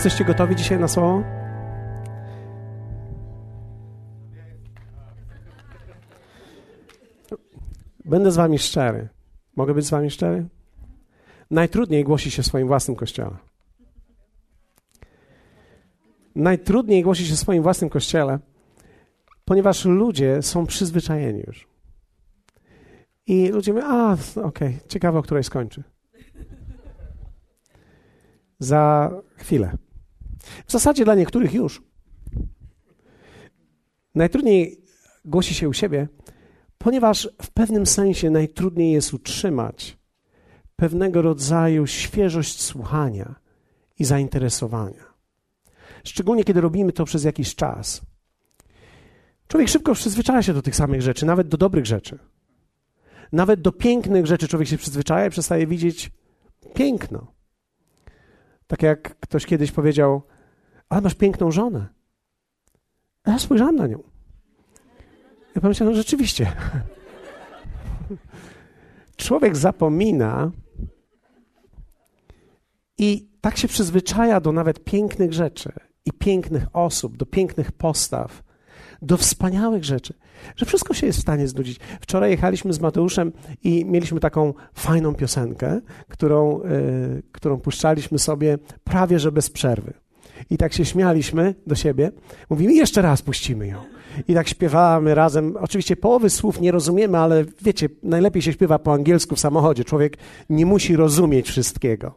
Jesteście gotowi dzisiaj na słowo? Będę z wami szczery. Mogę być z wami szczery? Najtrudniej głosi się w swoim własnym kościele. Najtrudniej głosi się w swoim własnym kościele, ponieważ ludzie są przyzwyczajeni już. I ludzie mówią, a okej, okay, ciekawe, o której skończy. Za chwilę. W zasadzie dla niektórych już. Najtrudniej głosi się u siebie, ponieważ w pewnym sensie najtrudniej jest utrzymać pewnego rodzaju świeżość słuchania i zainteresowania. Szczególnie kiedy robimy to przez jakiś czas. Człowiek szybko przyzwyczaja się do tych samych rzeczy, nawet do dobrych rzeczy. Nawet do pięknych rzeczy człowiek się przyzwyczaja i przestaje widzieć piękno. Tak jak ktoś kiedyś powiedział, ale masz piękną żonę. A ja spojrzałem na nią. Ja pomyślałem, no rzeczywiście. Człowiek zapomina i tak się przyzwyczaja do nawet pięknych rzeczy i pięknych osób, do pięknych postaw, do wspaniałych rzeczy, że wszystko się jest w stanie znudzić. Wczoraj jechaliśmy z Mateuszem i mieliśmy taką fajną piosenkę, którą, yy, którą puszczaliśmy sobie prawie że bez przerwy. I tak się śmialiśmy do siebie. Mówimy, jeszcze raz puścimy ją. I tak śpiewamy razem. Oczywiście połowy słów nie rozumiemy, ale wiecie, najlepiej się śpiewa po angielsku w samochodzie. Człowiek nie musi rozumieć wszystkiego.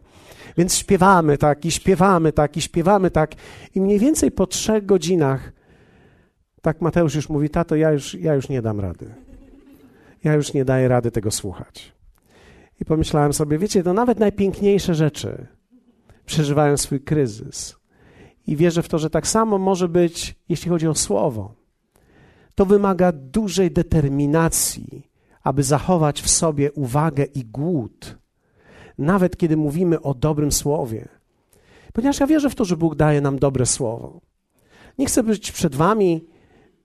Więc śpiewamy tak i śpiewamy tak i śpiewamy tak. I mniej więcej po trzech godzinach tak Mateusz już mówi, tato, ja już, ja już nie dam rady. Ja już nie daję rady tego słuchać. I pomyślałem sobie, wiecie, to nawet najpiękniejsze rzeczy przeżywają swój kryzys. I wierzę w to, że tak samo może być, jeśli chodzi o słowo. To wymaga dużej determinacji, aby zachować w sobie uwagę i głód, nawet kiedy mówimy o dobrym słowie. Ponieważ ja wierzę w to, że Bóg daje nam dobre słowo. Nie chcę być przed Wami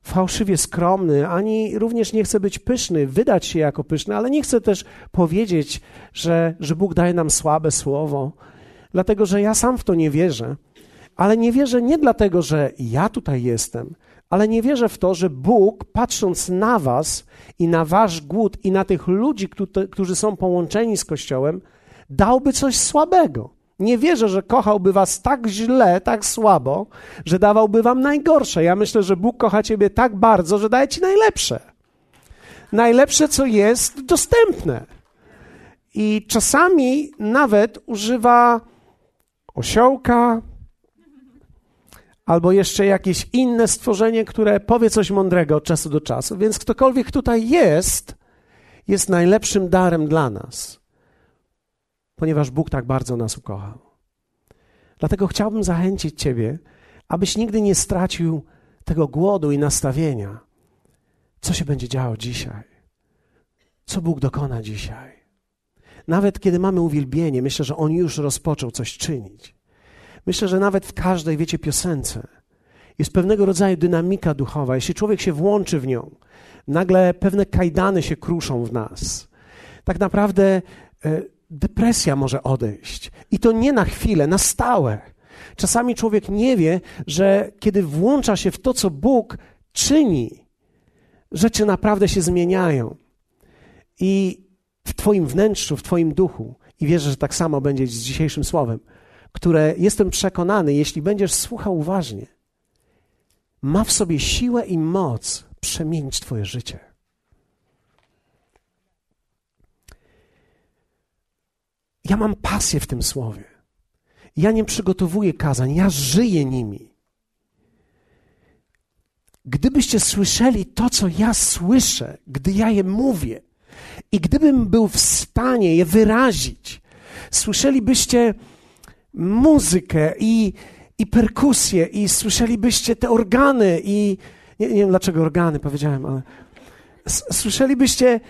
fałszywie skromny, ani również nie chcę być pyszny, wydać się jako pyszny, ale nie chcę też powiedzieć, że, że Bóg daje nam słabe słowo, dlatego że ja sam w to nie wierzę. Ale nie wierzę nie dlatego, że ja tutaj jestem, ale nie wierzę w to, że Bóg, patrząc na Was i na Wasz głód i na tych ludzi, którzy są połączeni z Kościołem, dałby coś słabego. Nie wierzę, że kochałby was tak źle, tak słabo, że dawałby wam najgorsze. Ja myślę, że Bóg kocha ciebie tak bardzo, że daje ci najlepsze. Najlepsze, co jest dostępne. I czasami nawet używa osiołka albo jeszcze jakieś inne stworzenie, które powie coś mądrego od czasu do czasu. Więc ktokolwiek tutaj jest, jest najlepszym darem dla nas ponieważ Bóg tak bardzo nas ukochał. Dlatego chciałbym zachęcić Ciebie, abyś nigdy nie stracił tego głodu i nastawienia. Co się będzie działo dzisiaj? Co Bóg dokona dzisiaj? Nawet kiedy mamy uwielbienie, myślę, że On już rozpoczął coś czynić. Myślę, że nawet w każdej, wiecie, piosence jest pewnego rodzaju dynamika duchowa. Jeśli człowiek się włączy w nią, nagle pewne kajdany się kruszą w nas. Tak naprawdę e, depresja może odejść. I to nie na chwilę, na stałe. Czasami człowiek nie wie, że kiedy włącza się w to, co Bóg czyni, rzeczy naprawdę się zmieniają. I w Twoim wnętrzu, w Twoim duchu, i wierzę, że tak samo będzie z dzisiejszym słowem, które jestem przekonany, jeśli będziesz słuchał uważnie, ma w sobie siłę i moc przemienić Twoje życie. Ja mam pasję w tym słowie. Ja nie przygotowuję kazań, ja żyję nimi. Gdybyście słyszeli to, co ja słyszę, gdy ja je mówię, i gdybym był w stanie je wyrazić, słyszelibyście muzykę i, i perkusję, i słyszelibyście te organy, i nie, nie wiem dlaczego organy powiedziałem, ale słyszelibyście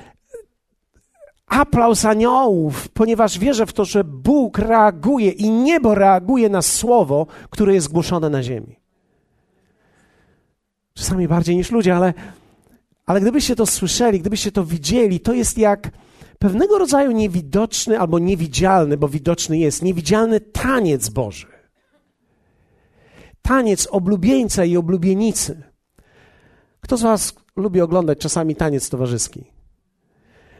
aplauz aniołów, ponieważ wierzę w to, że Bóg reaguje i niebo reaguje na słowo, które jest głoszone na ziemi. Czasami bardziej niż ludzie, ale, ale gdybyście to słyszeli, gdybyście to widzieli, to jest jak pewnego rodzaju niewidoczny albo niewidzialny, bo widoczny jest, niewidzialny taniec Boży. taniec oblubieńca i oblubienicy. Kto z Was lubi oglądać czasami taniec towarzyski?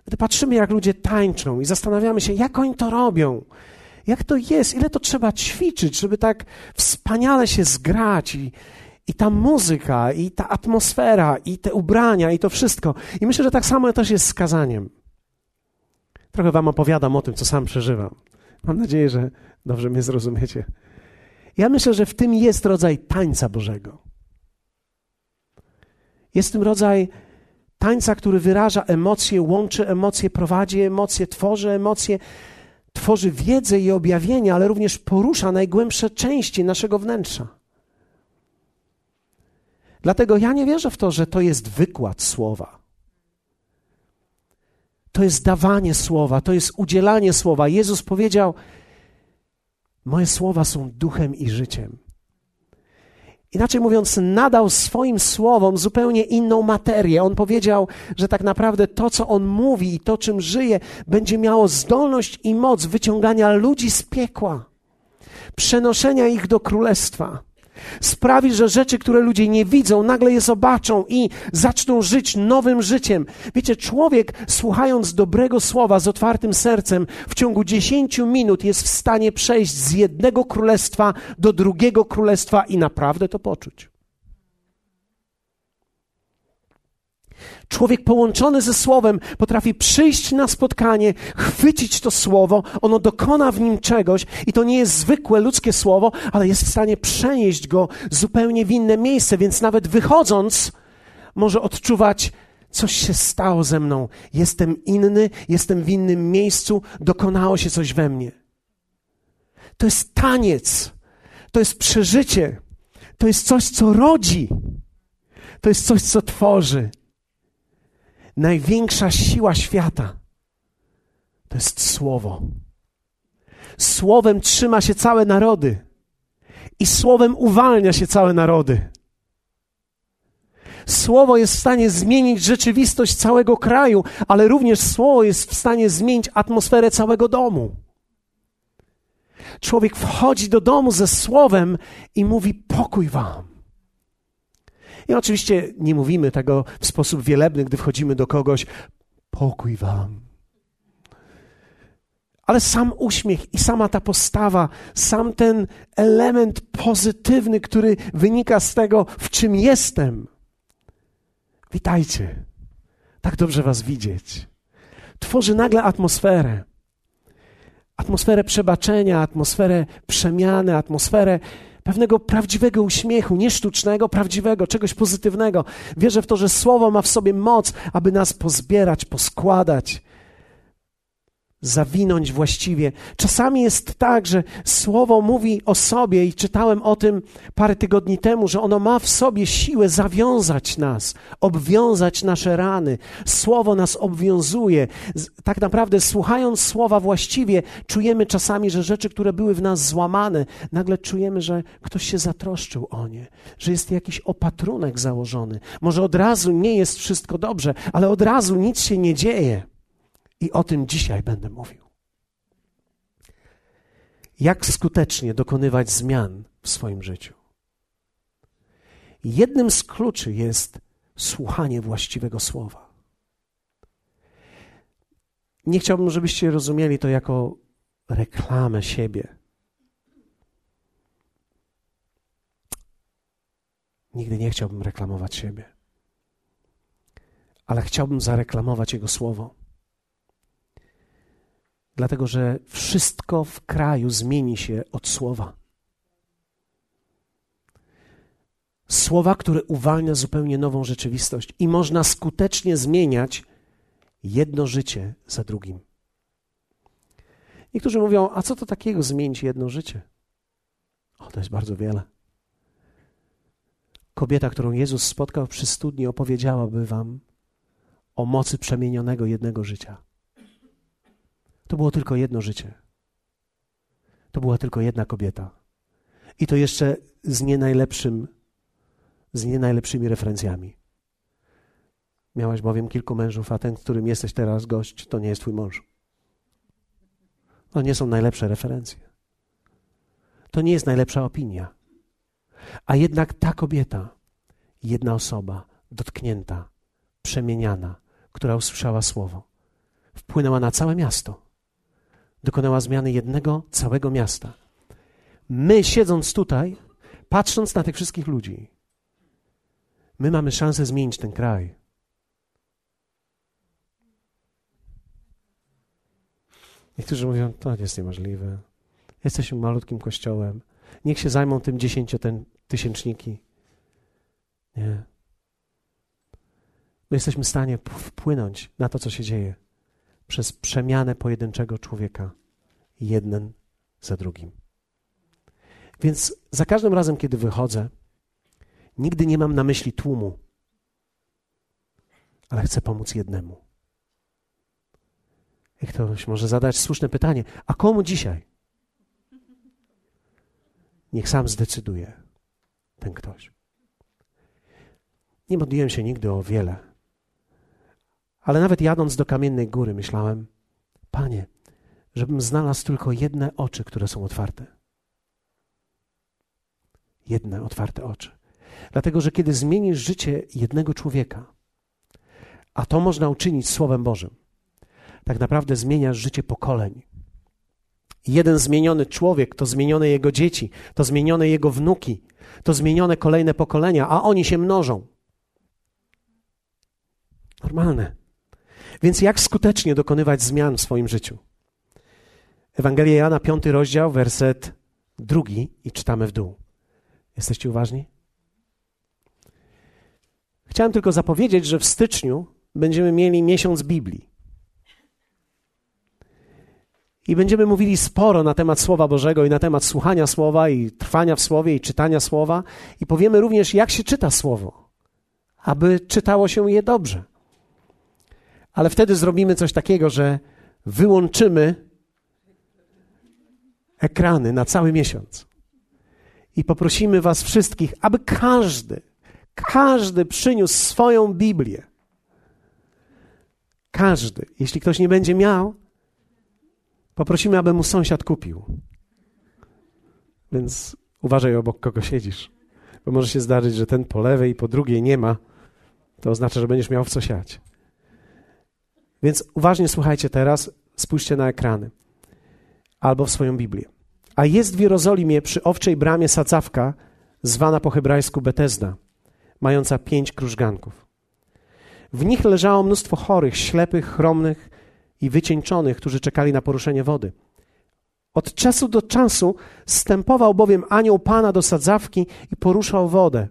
Gdy patrzymy, jak ludzie tańczą i zastanawiamy się, jak oni to robią, jak to jest, ile to trzeba ćwiczyć, żeby tak wspaniale się zgrać i, i ta muzyka, i ta atmosfera, i te ubrania, i to wszystko. I myślę, że tak samo też jest z kazaniem. Trochę Wam opowiadam o tym, co sam przeżywam. Mam nadzieję, że dobrze mnie zrozumiecie. Ja myślę, że w tym jest rodzaj tańca Bożego. Jest w tym rodzaj tańca, który wyraża emocje, łączy emocje, prowadzi emocje, tworzy emocje, tworzy wiedzę i objawienia, ale również porusza najgłębsze części naszego wnętrza. Dlatego ja nie wierzę w to, że to jest wykład słowa. To jest dawanie słowa, to jest udzielanie słowa. Jezus powiedział: Moje słowa są duchem i życiem. Inaczej mówiąc, nadał swoim słowom zupełnie inną materię. On powiedział, że tak naprawdę to, co on mówi i to, czym żyje, będzie miało zdolność i moc wyciągania ludzi z piekła, przenoszenia ich do królestwa. Sprawi, że rzeczy, które ludzie nie widzą, nagle je zobaczą i zaczną żyć nowym życiem. Wiecie, człowiek słuchając dobrego słowa z otwartym sercem w ciągu dziesięciu minut jest w stanie przejść z jednego królestwa do drugiego królestwa i naprawdę to poczuć. Człowiek połączony ze Słowem potrafi przyjść na spotkanie, chwycić to Słowo, ono dokona w nim czegoś i to nie jest zwykłe ludzkie Słowo, ale jest w stanie przenieść go zupełnie w inne miejsce, więc nawet wychodząc może odczuwać, coś się stało ze mną, jestem inny, jestem w innym miejscu, dokonało się coś we mnie. To jest taniec, to jest przeżycie, to jest coś, co rodzi, to jest coś, co tworzy największa siła świata to jest słowo. Słowem trzyma się całe narody i słowem uwalnia się całe narody. Słowo jest w stanie zmienić rzeczywistość całego kraju, ale również słowo jest w stanie zmienić atmosferę całego domu. Człowiek wchodzi do domu ze słowem i mówi: Pokój wam. I oczywiście nie mówimy tego w sposób wielebny, gdy wchodzimy do kogoś, pokój wam. Ale sam uśmiech i sama ta postawa, sam ten element pozytywny, który wynika z tego, w czym jestem. Witajcie. Tak dobrze Was widzieć. Tworzy nagle atmosferę. Atmosferę przebaczenia, atmosferę przemiany, atmosferę pewnego prawdziwego uśmiechu, nie sztucznego, prawdziwego, czegoś pozytywnego. Wierzę w to, że Słowo ma w sobie moc, aby nas pozbierać, poskładać, zawinąć właściwie. Czasami jest tak, że słowo mówi o sobie i czytałem o tym parę tygodni temu, że ono ma w sobie siłę zawiązać nas, obwiązać nasze rany. Słowo nas obwiązuje. Tak naprawdę słuchając słowa właściwie, czujemy czasami, że rzeczy, które były w nas złamane, nagle czujemy, że ktoś się zatroszczył o nie, że jest jakiś opatrunek założony. Może od razu nie jest wszystko dobrze, ale od razu nic się nie dzieje. I o tym dzisiaj będę mówił. Jak skutecznie dokonywać zmian w swoim życiu. Jednym z kluczy jest słuchanie właściwego słowa. Nie chciałbym, żebyście rozumieli to jako reklamę siebie. Nigdy nie chciałbym reklamować siebie, ale chciałbym zareklamować Jego słowo dlatego że wszystko w kraju zmieni się od słowa. Słowa, które uwalnia zupełnie nową rzeczywistość i można skutecznie zmieniać jedno życie za drugim. Niektórzy mówią, a co to takiego zmienić jedno życie? O, to jest bardzo wiele. Kobieta, którą Jezus spotkał przy studni, opowiedziałaby wam o mocy przemienionego jednego życia. To było tylko jedno życie. To była tylko jedna kobieta. I to jeszcze z nie najlepszym, z nie najlepszymi referencjami. Miałaś bowiem kilku mężów, a ten, którym jesteś teraz gość, to nie jest twój mąż. To nie są najlepsze referencje. To nie jest najlepsza opinia. A jednak ta kobieta, jedna osoba, dotknięta, przemieniana, która usłyszała słowo, wpłynęła na całe miasto. Dokonała zmiany jednego całego miasta. My, siedząc tutaj, patrząc na tych wszystkich ludzi, my mamy szansę zmienić ten kraj. Niektórzy mówią, to jest niemożliwe. Jesteśmy malutkim kościołem. Niech się zajmą tym dziesięciotysięczniki. Nie. My jesteśmy w stanie wpłynąć na to, co się dzieje przez przemianę pojedynczego człowieka, jeden za drugim. Więc za każdym razem, kiedy wychodzę, nigdy nie mam na myśli tłumu, ale chcę pomóc jednemu. I ktoś może zadać słuszne pytanie: a komu dzisiaj? Niech sam zdecyduje ten ktoś. Nie modliłem się nigdy o wiele, ale nawet jadąc do kamiennej góry, myślałem: Panie, żebym znalazł tylko jedne oczy, które są otwarte. Jedne otwarte oczy. Dlatego, że kiedy zmienisz życie jednego człowieka, a to można uczynić Słowem Bożym, tak naprawdę zmieniasz życie pokoleń. Jeden zmieniony człowiek to zmienione jego dzieci, to zmienione jego wnuki, to zmienione kolejne pokolenia, a oni się mnożą. Normalne. Więc jak skutecznie dokonywać zmian w swoim życiu? Ewangelia Jana, piąty rozdział, werset drugi i czytamy w dół. Jesteście uważni? Chciałem tylko zapowiedzieć, że w styczniu będziemy mieli miesiąc Biblii. I będziemy mówili sporo na temat Słowa Bożego i na temat słuchania Słowa i trwania w Słowie i czytania Słowa. I powiemy również, jak się czyta Słowo, aby czytało się je dobrze. Ale wtedy zrobimy coś takiego, że wyłączymy ekrany na cały miesiąc. I poprosimy Was wszystkich, aby każdy, każdy przyniósł swoją Biblię. Każdy. Jeśli ktoś nie będzie miał, Poprosimy, aby mu sąsiad kupił. Więc uważaj obok kogo siedzisz, bo może się zdarzyć, że ten po lewej i po drugiej nie ma. To oznacza, że będziesz miał w co siać. Więc uważnie słuchajcie teraz, spójrzcie na ekrany albo w swoją Biblię. A jest w Jerozolimie przy owczej bramie sadzawka, zwana po hebrajsku Betesda, mająca pięć krużganków. W nich leżało mnóstwo chorych, ślepych, chromnych, i wycieńczonych, którzy czekali na poruszenie wody. Od czasu do czasu stępował bowiem anioł Pana do sadzawki i poruszał wodę.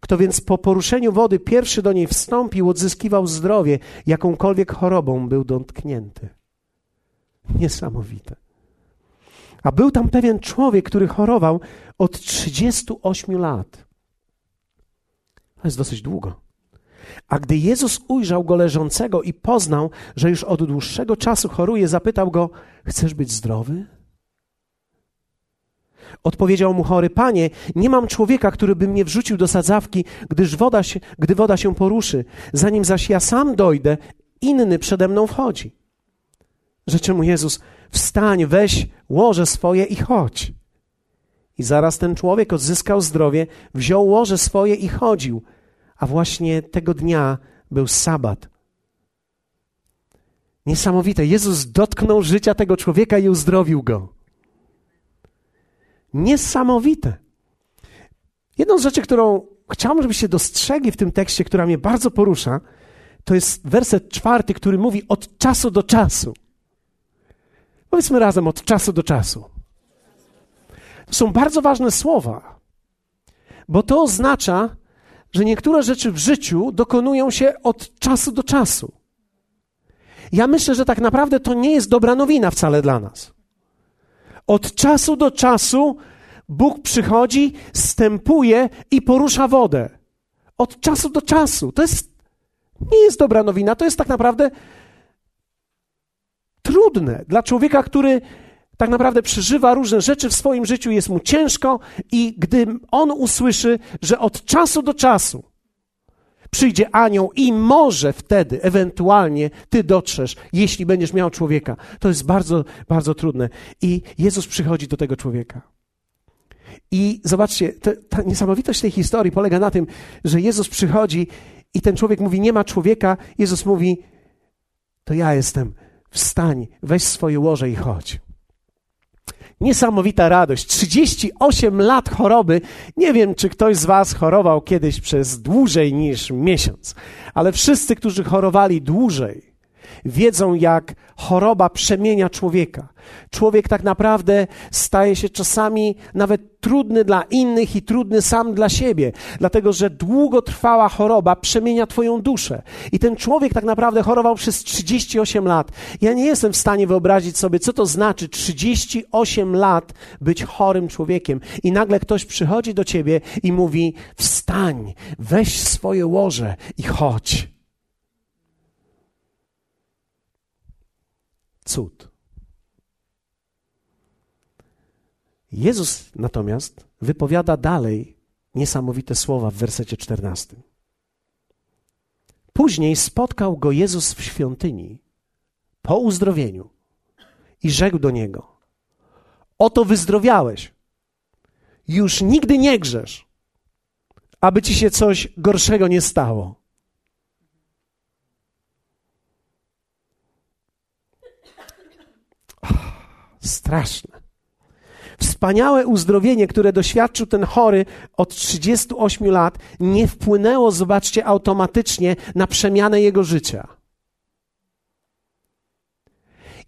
Kto więc po poruszeniu wody pierwszy do niej wstąpił, odzyskiwał zdrowie, jakąkolwiek chorobą był dotknięty. Niesamowite. A był tam pewien człowiek, który chorował od 38 lat. To jest dosyć długo. A gdy Jezus ujrzał go leżącego i poznał, że już od dłuższego czasu choruje, zapytał go: Chcesz być zdrowy? Odpowiedział mu chory: Panie, nie mam człowieka, który by mnie wrzucił do sadzawki, gdyż woda się, gdy woda się poruszy. Zanim zaś ja sam dojdę, inny przede mną wchodzi. Rzeczy mu Jezus: Wstań, weź łoże swoje i chodź. I zaraz ten człowiek odzyskał zdrowie, wziął łoże swoje i chodził a właśnie tego dnia był sabat. Niesamowite. Jezus dotknął życia tego człowieka i uzdrowił go. Niesamowite. Jedną z rzeczy, którą chciałbym, żebyście dostrzegli w tym tekście, która mnie bardzo porusza, to jest werset czwarty, który mówi od czasu do czasu. Powiedzmy razem od czasu do czasu. To są bardzo ważne słowa, bo to oznacza, że niektóre rzeczy w życiu dokonują się od czasu do czasu. Ja myślę, że tak naprawdę to nie jest dobra nowina wcale dla nas. Od czasu do czasu Bóg przychodzi, stępuje i porusza wodę. Od czasu do czasu. To jest, nie jest dobra nowina, to jest tak naprawdę trudne dla człowieka, który tak naprawdę przeżywa różne rzeczy w swoim życiu, jest mu ciężko, i gdy on usłyszy, że od czasu do czasu przyjdzie anioł i może wtedy ewentualnie ty dotrzesz, jeśli będziesz miał człowieka. To jest bardzo, bardzo trudne. I Jezus przychodzi do tego człowieka. I zobaczcie, ta niesamowitość tej historii polega na tym, że Jezus przychodzi i ten człowiek mówi: Nie ma człowieka. Jezus mówi: To ja jestem. Wstań, weź swoje łoże i chodź. Niesamowita radość. 38 lat choroby. Nie wiem, czy ktoś z Was chorował kiedyś przez dłużej niż miesiąc, ale wszyscy, którzy chorowali dłużej, wiedzą, jak choroba przemienia człowieka. Człowiek tak naprawdę staje się czasami nawet trudny dla innych i trudny sam dla siebie, dlatego że długotrwała choroba przemienia Twoją duszę. I ten człowiek tak naprawdę chorował przez 38 lat. Ja nie jestem w stanie wyobrazić sobie, co to znaczy 38 lat być chorym człowiekiem. I nagle ktoś przychodzi do Ciebie i mówi: Wstań, weź swoje łoże i chodź. Cud. Jezus natomiast wypowiada dalej niesamowite słowa w wersecie 14. Później spotkał go Jezus w świątyni po uzdrowieniu i rzekł do niego: Oto wyzdrowiałeś, już nigdy nie grzesz, aby ci się coś gorszego nie stało. Straszne. Wspaniałe uzdrowienie, które doświadczył ten chory od 38 lat, nie wpłynęło, zobaczcie, automatycznie na przemianę jego życia.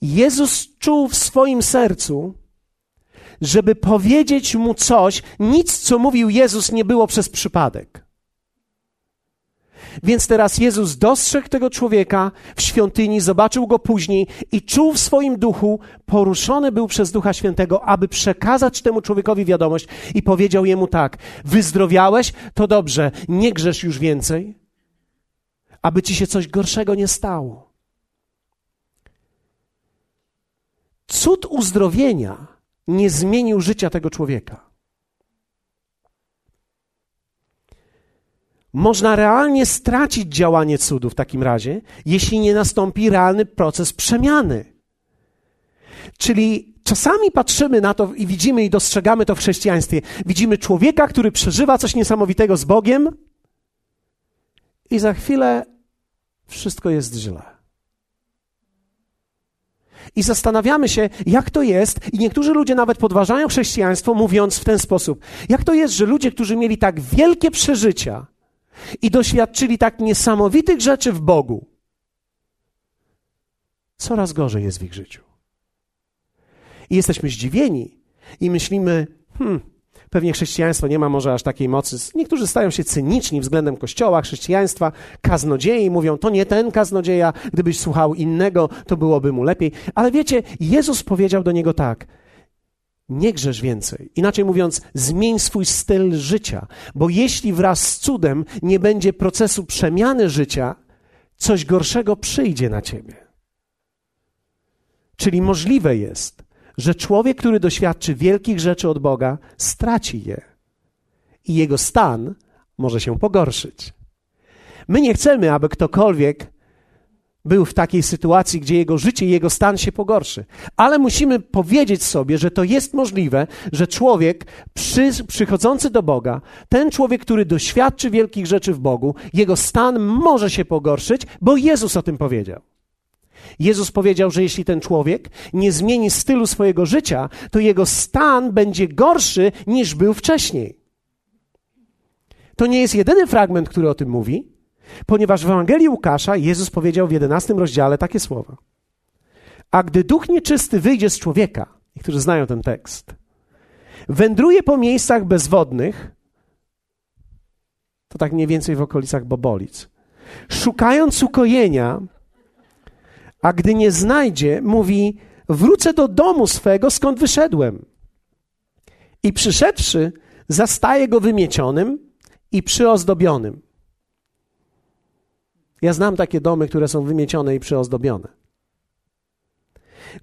Jezus czuł w swoim sercu, żeby powiedzieć mu coś, nic, co mówił Jezus, nie było przez przypadek. Więc teraz Jezus dostrzegł tego człowieka w świątyni, zobaczył go później i czuł w swoim duchu, poruszony był przez Ducha Świętego, aby przekazać temu człowiekowi wiadomość i powiedział jemu tak: Wyzdrowiałeś, to dobrze, nie grzesz już więcej, aby ci się coś gorszego nie stało. Cud uzdrowienia nie zmienił życia tego człowieka. Można realnie stracić działanie cudu w takim razie, jeśli nie nastąpi realny proces przemiany. Czyli czasami patrzymy na to i widzimy i dostrzegamy to w chrześcijaństwie. Widzimy człowieka, który przeżywa coś niesamowitego z Bogiem, i za chwilę wszystko jest źle. I zastanawiamy się, jak to jest, i niektórzy ludzie nawet podważają chrześcijaństwo, mówiąc w ten sposób: jak to jest, że ludzie, którzy mieli tak wielkie przeżycia, i doświadczyli tak niesamowitych rzeczy w Bogu, coraz gorzej jest w ich życiu. I jesteśmy zdziwieni i myślimy, hmm, pewnie chrześcijaństwo nie ma może aż takiej mocy. Niektórzy stają się cyniczni względem Kościoła, chrześcijaństwa, kaznodziei, mówią, to nie ten kaznodzieja, gdybyś słuchał innego, to byłoby mu lepiej. Ale wiecie, Jezus powiedział do niego tak, nie grzesz więcej. Inaczej mówiąc, zmień swój styl życia, bo jeśli wraz z cudem nie będzie procesu przemiany życia, coś gorszego przyjdzie na ciebie. Czyli możliwe jest, że człowiek, który doświadczy wielkich rzeczy od Boga, straci je i jego stan może się pogorszyć. My nie chcemy, aby ktokolwiek był w takiej sytuacji, gdzie jego życie i jego stan się pogorszy. Ale musimy powiedzieć sobie, że to jest możliwe, że człowiek przy, przychodzący do Boga, ten człowiek, który doświadczy wielkich rzeczy w Bogu, jego stan może się pogorszyć, bo Jezus o tym powiedział. Jezus powiedział, że jeśli ten człowiek nie zmieni stylu swojego życia, to jego stan będzie gorszy niż był wcześniej. To nie jest jedyny fragment, który o tym mówi. Ponieważ w Ewangelii Łukasza Jezus powiedział w 11 rozdziale takie słowa. A gdy duch nieczysty wyjdzie z człowieka, niektórzy znają ten tekst, wędruje po miejscach bezwodnych, to tak mniej więcej w okolicach Bobolic, szukając ukojenia, a gdy nie znajdzie, mówi: Wrócę do domu swego, skąd wyszedłem. I przyszedłszy, zastaje go wymiecionym i przyozdobionym. Ja znam takie domy, które są wymiecione i przyozdobione.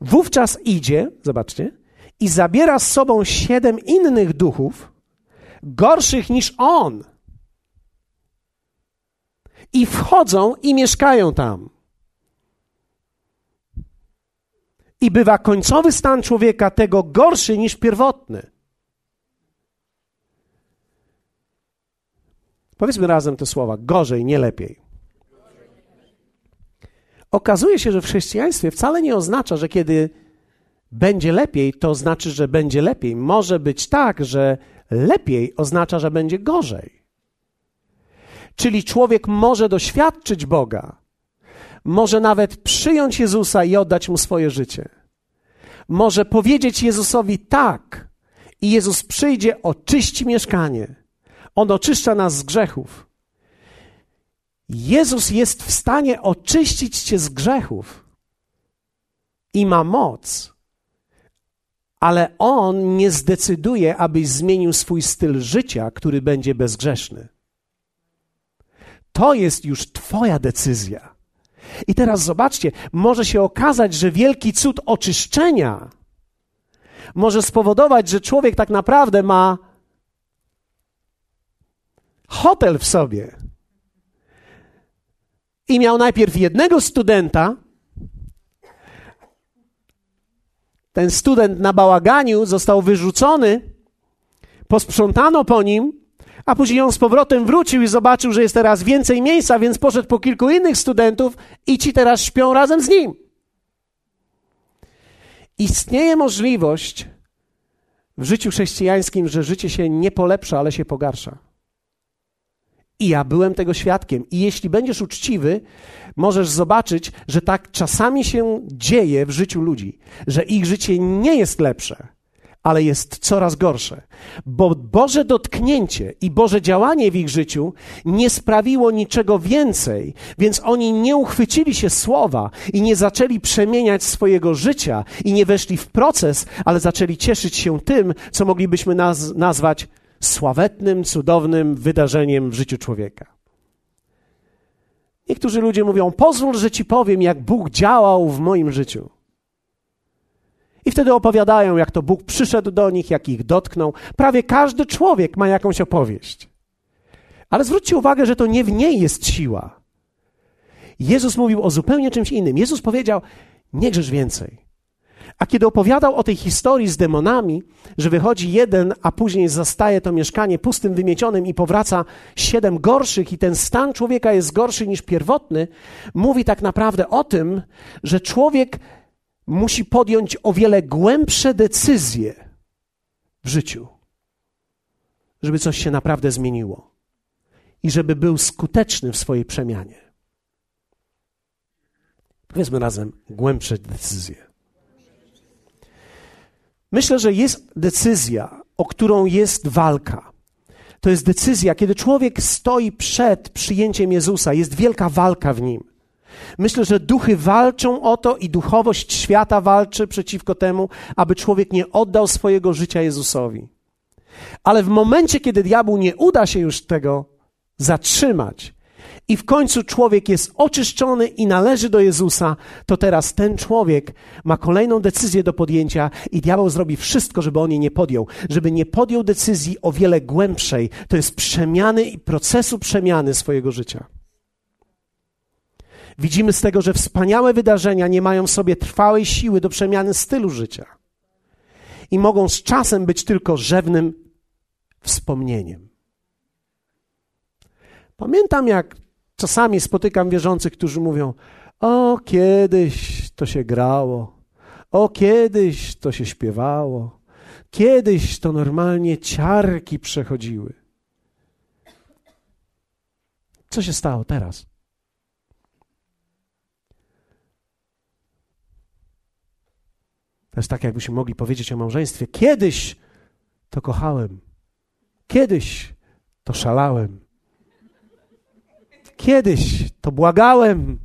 Wówczas idzie, zobaczcie, i zabiera z sobą siedem innych duchów, gorszych niż on. I wchodzą i mieszkają tam. I bywa końcowy stan człowieka tego gorszy niż pierwotny. Powiedzmy razem te słowa: gorzej, nie lepiej. Okazuje się, że w chrześcijaństwie wcale nie oznacza, że kiedy będzie lepiej, to znaczy, że będzie lepiej. Może być tak, że lepiej oznacza, że będzie gorzej. Czyli człowiek może doświadczyć Boga, może nawet przyjąć Jezusa i oddać mu swoje życie. Może powiedzieć Jezusowi tak, i Jezus przyjdzie, oczyści mieszkanie. On oczyszcza nas z grzechów. Jezus jest w stanie oczyścić cię z grzechów i ma moc, ale On nie zdecyduje, abyś zmienił swój styl życia, który będzie bezgrzeszny. To jest już Twoja decyzja. I teraz zobaczcie, może się okazać, że wielki cud oczyszczenia może spowodować, że człowiek tak naprawdę ma hotel w sobie. I miał najpierw jednego studenta. Ten student na bałaganiu został wyrzucony, posprzątano po nim, a później on z powrotem wrócił i zobaczył, że jest teraz więcej miejsca, więc poszedł po kilku innych studentów i ci teraz śpią razem z nim. Istnieje możliwość w życiu chrześcijańskim, że życie się nie polepsza, ale się pogarsza. I ja byłem tego świadkiem. I jeśli będziesz uczciwy, możesz zobaczyć, że tak czasami się dzieje w życiu ludzi, że ich życie nie jest lepsze, ale jest coraz gorsze. Bo Boże dotknięcie i Boże działanie w ich życiu nie sprawiło niczego więcej, więc oni nie uchwycili się słowa i nie zaczęli przemieniać swojego życia i nie weszli w proces, ale zaczęli cieszyć się tym, co moglibyśmy naz nazwać sławetnym, cudownym wydarzeniem w życiu człowieka. Niektórzy ludzie mówią: Pozwól, że ci powiem, jak Bóg działał w moim życiu. I wtedy opowiadają, jak to Bóg przyszedł do nich, jak ich dotknął. Prawie każdy człowiek ma jakąś opowieść. Ale zwróćcie uwagę, że to nie w niej jest siła. Jezus mówił o zupełnie czymś innym. Jezus powiedział: Nie grzesz więcej. A kiedy opowiadał o tej historii z demonami, że wychodzi jeden, a później zastaje to mieszkanie pustym, wymiecionym i powraca siedem gorszych, i ten stan człowieka jest gorszy niż pierwotny, mówi tak naprawdę o tym, że człowiek musi podjąć o wiele głębsze decyzje w życiu, żeby coś się naprawdę zmieniło i żeby był skuteczny w swojej przemianie. Powiedzmy razem głębsze decyzje. Myślę, że jest decyzja, o którą jest walka. To jest decyzja, kiedy człowiek stoi przed przyjęciem Jezusa, jest wielka walka w nim. Myślę, że duchy walczą o to i duchowość świata walczy przeciwko temu, aby człowiek nie oddał swojego życia Jezusowi. Ale w momencie, kiedy diabłu nie uda się już tego zatrzymać i w końcu człowiek jest oczyszczony i należy do Jezusa, to teraz ten człowiek ma kolejną decyzję do podjęcia i diabeł zrobi wszystko, żeby on jej nie podjął, żeby nie podjął decyzji o wiele głębszej. To jest przemiany i procesu przemiany swojego życia. Widzimy z tego, że wspaniałe wydarzenia nie mają w sobie trwałej siły do przemiany stylu życia i mogą z czasem być tylko rzewnym wspomnieniem. Pamiętam, jak czasami spotykam wierzących, którzy mówią: O, kiedyś to się grało, o, kiedyś to się śpiewało, kiedyś to normalnie ciarki przechodziły. Co się stało teraz? To jest tak, jakbyśmy mogli powiedzieć o małżeństwie. Kiedyś to kochałem, kiedyś to szalałem, kiedyś to błagałem,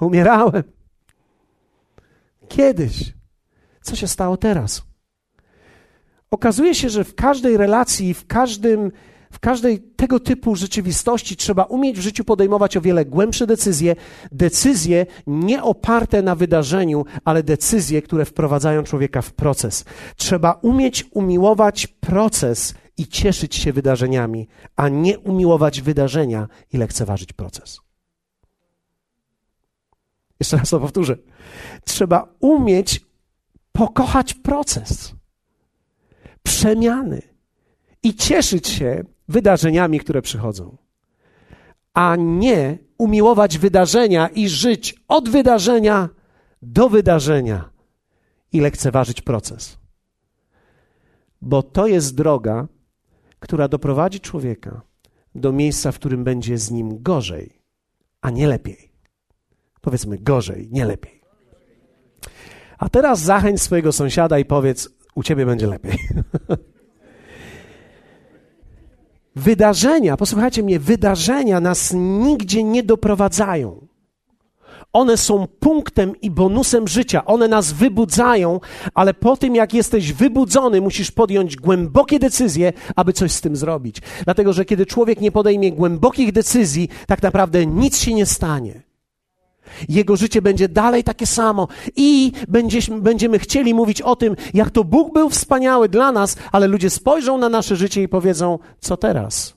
umierałem. Kiedyś. Co się stało teraz? Okazuje się, że w każdej relacji, w każdym w każdej tego typu rzeczywistości trzeba umieć w życiu podejmować o wiele głębsze decyzje, decyzje nie oparte na wydarzeniu, ale decyzje, które wprowadzają człowieka w proces. Trzeba umieć umiłować proces i cieszyć się wydarzeniami, a nie umiłować wydarzenia i lekceważyć proces. Jeszcze raz to powtórzę. Trzeba umieć pokochać proces przemiany i cieszyć się wydarzeniami, które przychodzą. a nie umiłować wydarzenia i żyć od wydarzenia do wydarzenia i lekceważyć proces. Bo to jest droga, która doprowadzi człowieka do miejsca, w którym będzie z nim gorzej, a nie lepiej. Powiedzmy gorzej, nie lepiej. A teraz zachęć swojego sąsiada i powiedz: U ciebie będzie lepiej. wydarzenia, posłuchajcie mnie, wydarzenia nas nigdzie nie doprowadzają. One są punktem i bonusem życia. One nas wybudzają, ale po tym, jak jesteś wybudzony, musisz podjąć głębokie decyzje, aby coś z tym zrobić. Dlatego, że kiedy człowiek nie podejmie głębokich decyzji, tak naprawdę nic się nie stanie. Jego życie będzie dalej takie samo i będziemy, będziemy chcieli mówić o tym, jak to Bóg był wspaniały dla nas, ale ludzie spojrzą na nasze życie i powiedzą, co teraz?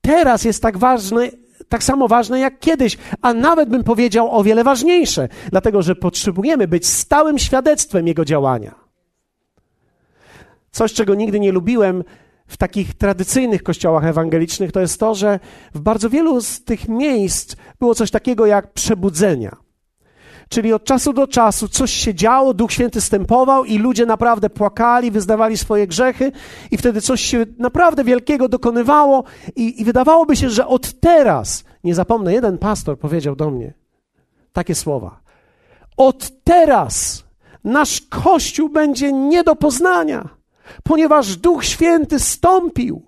Teraz jest tak ważne, tak samo ważne jak kiedyś, a nawet bym powiedział o wiele ważniejsze, dlatego że potrzebujemy być stałym świadectwem Jego działania. Coś, czego nigdy nie lubiłem w takich tradycyjnych kościołach ewangelicznych, to jest to, że w bardzo wielu z tych miejsc było coś takiego jak przebudzenia. Czyli od czasu do czasu coś się działo, Duch Święty stępował i ludzie naprawdę płakali, wyznawali swoje grzechy, i wtedy coś się naprawdę wielkiego dokonywało, i, i wydawałoby się, że od teraz, nie zapomnę, jeden pastor powiedział do mnie takie słowa: Od teraz nasz Kościół będzie nie do poznania, ponieważ Duch Święty stąpił.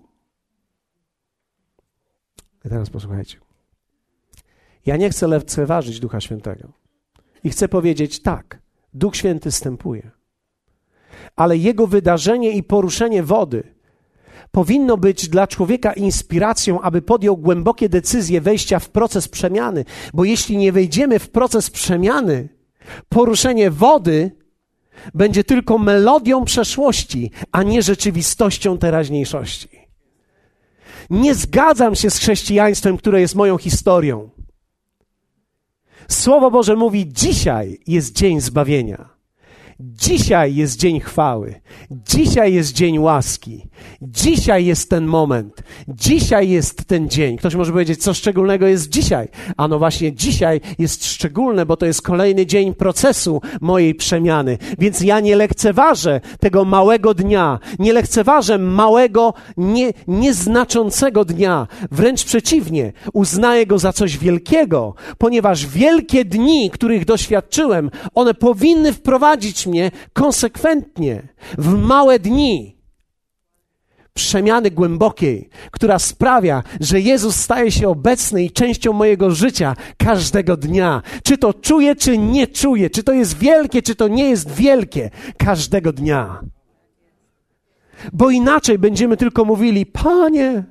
I teraz posłuchajcie. Ja nie chcę lekceważyć Ducha Świętego. I chcę powiedzieć tak, Duch Święty stępuje. Ale jego wydarzenie i poruszenie wody powinno być dla człowieka inspiracją, aby podjął głębokie decyzje wejścia w proces przemiany, bo jeśli nie wejdziemy w proces przemiany, poruszenie wody będzie tylko melodią przeszłości, a nie rzeczywistością teraźniejszości. Nie zgadzam się z chrześcijaństwem, które jest moją historią. Słowo Boże mówi: dzisiaj jest dzień zbawienia. Dzisiaj jest dzień chwały. Dzisiaj jest dzień łaski. Dzisiaj jest ten moment. Dzisiaj jest ten dzień. Ktoś może powiedzieć, co szczególnego jest dzisiaj. A no właśnie, dzisiaj jest szczególne, bo to jest kolejny dzień procesu mojej przemiany. Więc ja nie lekceważę tego małego dnia. Nie lekceważę małego, nie, nieznaczącego dnia. Wręcz przeciwnie, uznaję go za coś wielkiego, ponieważ wielkie dni, których doświadczyłem, one powinny wprowadzić konsekwentnie w małe dni przemiany głębokiej, która sprawia, że Jezus staje się obecny i częścią mojego życia każdego dnia. Czy to czuję, czy nie czuję, czy to jest wielkie, czy to nie jest wielkie, każdego dnia. Bo inaczej będziemy tylko mówili: Panie,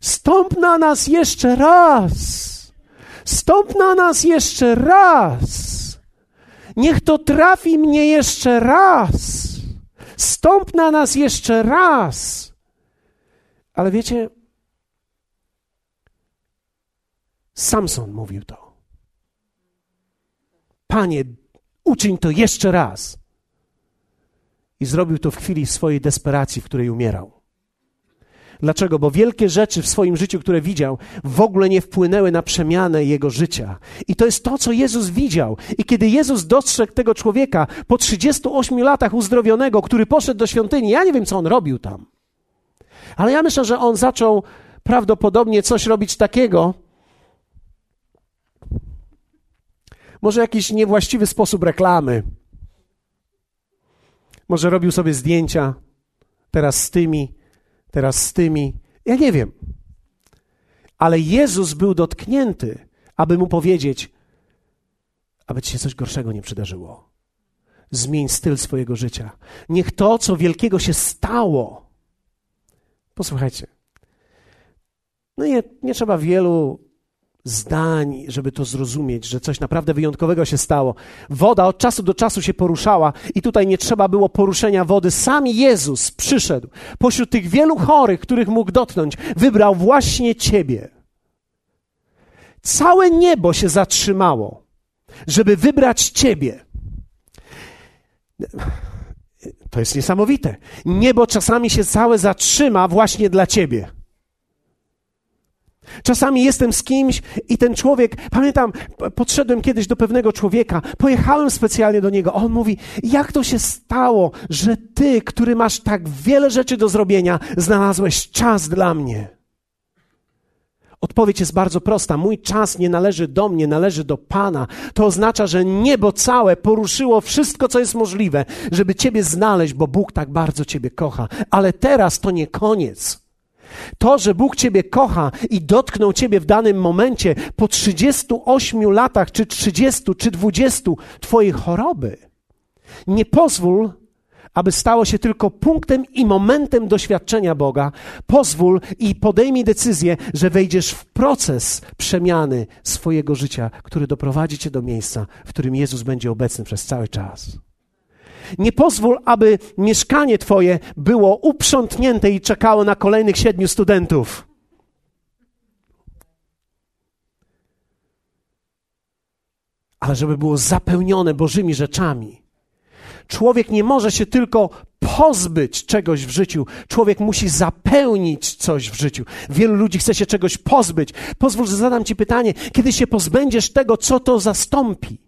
stąp na nas jeszcze raz. Stąp na nas jeszcze raz. Niech to trafi mnie jeszcze raz. Stąp na nas jeszcze raz. Ale wiecie, Samson mówił to. Panie, uczyń to jeszcze raz. I zrobił to w chwili swojej desperacji, w której umierał. Dlaczego? Bo wielkie rzeczy w swoim życiu, które widział, w ogóle nie wpłynęły na przemianę jego życia. I to jest to, co Jezus widział. I kiedy Jezus dostrzegł tego człowieka po 38 latach uzdrowionego, który poszedł do świątyni, ja nie wiem, co on robił tam. Ale ja myślę, że on zaczął prawdopodobnie coś robić takiego, może jakiś niewłaściwy sposób reklamy. Może robił sobie zdjęcia teraz z tymi, teraz z tymi. Ja nie wiem. Ale Jezus był dotknięty, aby mu powiedzieć, aby ci się coś gorszego nie przydarzyło. Zmień styl swojego życia. Niech to, co wielkiego się stało. Posłuchajcie. No nie, nie trzeba wielu zdań, żeby to zrozumieć, że coś naprawdę wyjątkowego się stało. Woda od czasu do czasu się poruszała i tutaj nie trzeba było poruszenia wody. Sam Jezus przyszedł pośród tych wielu chorych, których mógł dotknąć, wybrał właśnie Ciebie. Całe niebo się zatrzymało, żeby wybrać Ciebie. To jest niesamowite. Niebo czasami się całe zatrzyma właśnie dla Ciebie. Czasami jestem z kimś i ten człowiek, pamiętam, podszedłem kiedyś do pewnego człowieka, pojechałem specjalnie do niego. On mówi: Jak to się stało, że ty, który masz tak wiele rzeczy do zrobienia, znalazłeś czas dla mnie? Odpowiedź jest bardzo prosta. Mój czas nie należy do mnie, należy do Pana. To oznacza, że niebo całe poruszyło wszystko, co jest możliwe, żeby Ciebie znaleźć, bo Bóg tak bardzo Ciebie kocha. Ale teraz to nie koniec. To, że Bóg Ciebie kocha i dotknął Ciebie w danym momencie po 38 latach, czy 30, czy 20 Twojej choroby, nie pozwól, aby stało się tylko punktem i momentem doświadczenia Boga. Pozwól i podejmij decyzję, że wejdziesz w proces przemiany swojego życia, który doprowadzi Cię do miejsca, w którym Jezus będzie obecny przez cały czas. Nie pozwól, aby mieszkanie Twoje było uprzątnięte i czekało na kolejnych siedmiu studentów. Ale żeby było zapełnione Bożymi rzeczami. Człowiek nie może się tylko pozbyć czegoś w życiu. Człowiek musi zapełnić coś w życiu. Wielu ludzi chce się czegoś pozbyć. Pozwól, że zadam Ci pytanie: kiedy się pozbędziesz tego, co to zastąpi?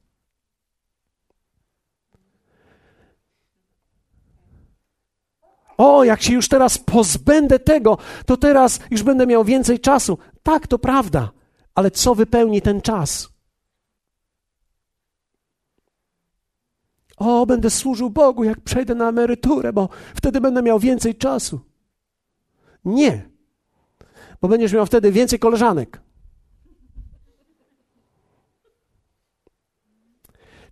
O, jak się już teraz pozbędę tego, to teraz już będę miał więcej czasu. Tak, to prawda, ale co wypełni ten czas? O, będę służył Bogu, jak przejdę na emeryturę, bo wtedy będę miał więcej czasu. Nie, bo będziesz miał wtedy więcej koleżanek.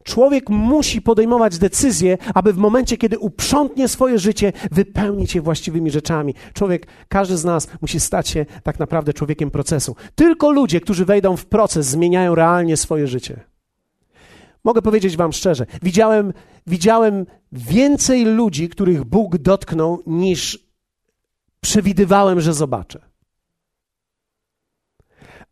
Człowiek musi podejmować decyzje, aby w momencie, kiedy uprzątnie swoje życie, wypełnić je właściwymi rzeczami. Człowiek, każdy z nas musi stać się tak naprawdę człowiekiem procesu. Tylko ludzie, którzy wejdą w proces, zmieniają realnie swoje życie. Mogę powiedzieć Wam szczerze, widziałem, widziałem więcej ludzi, których Bóg dotknął, niż przewidywałem, że zobaczę.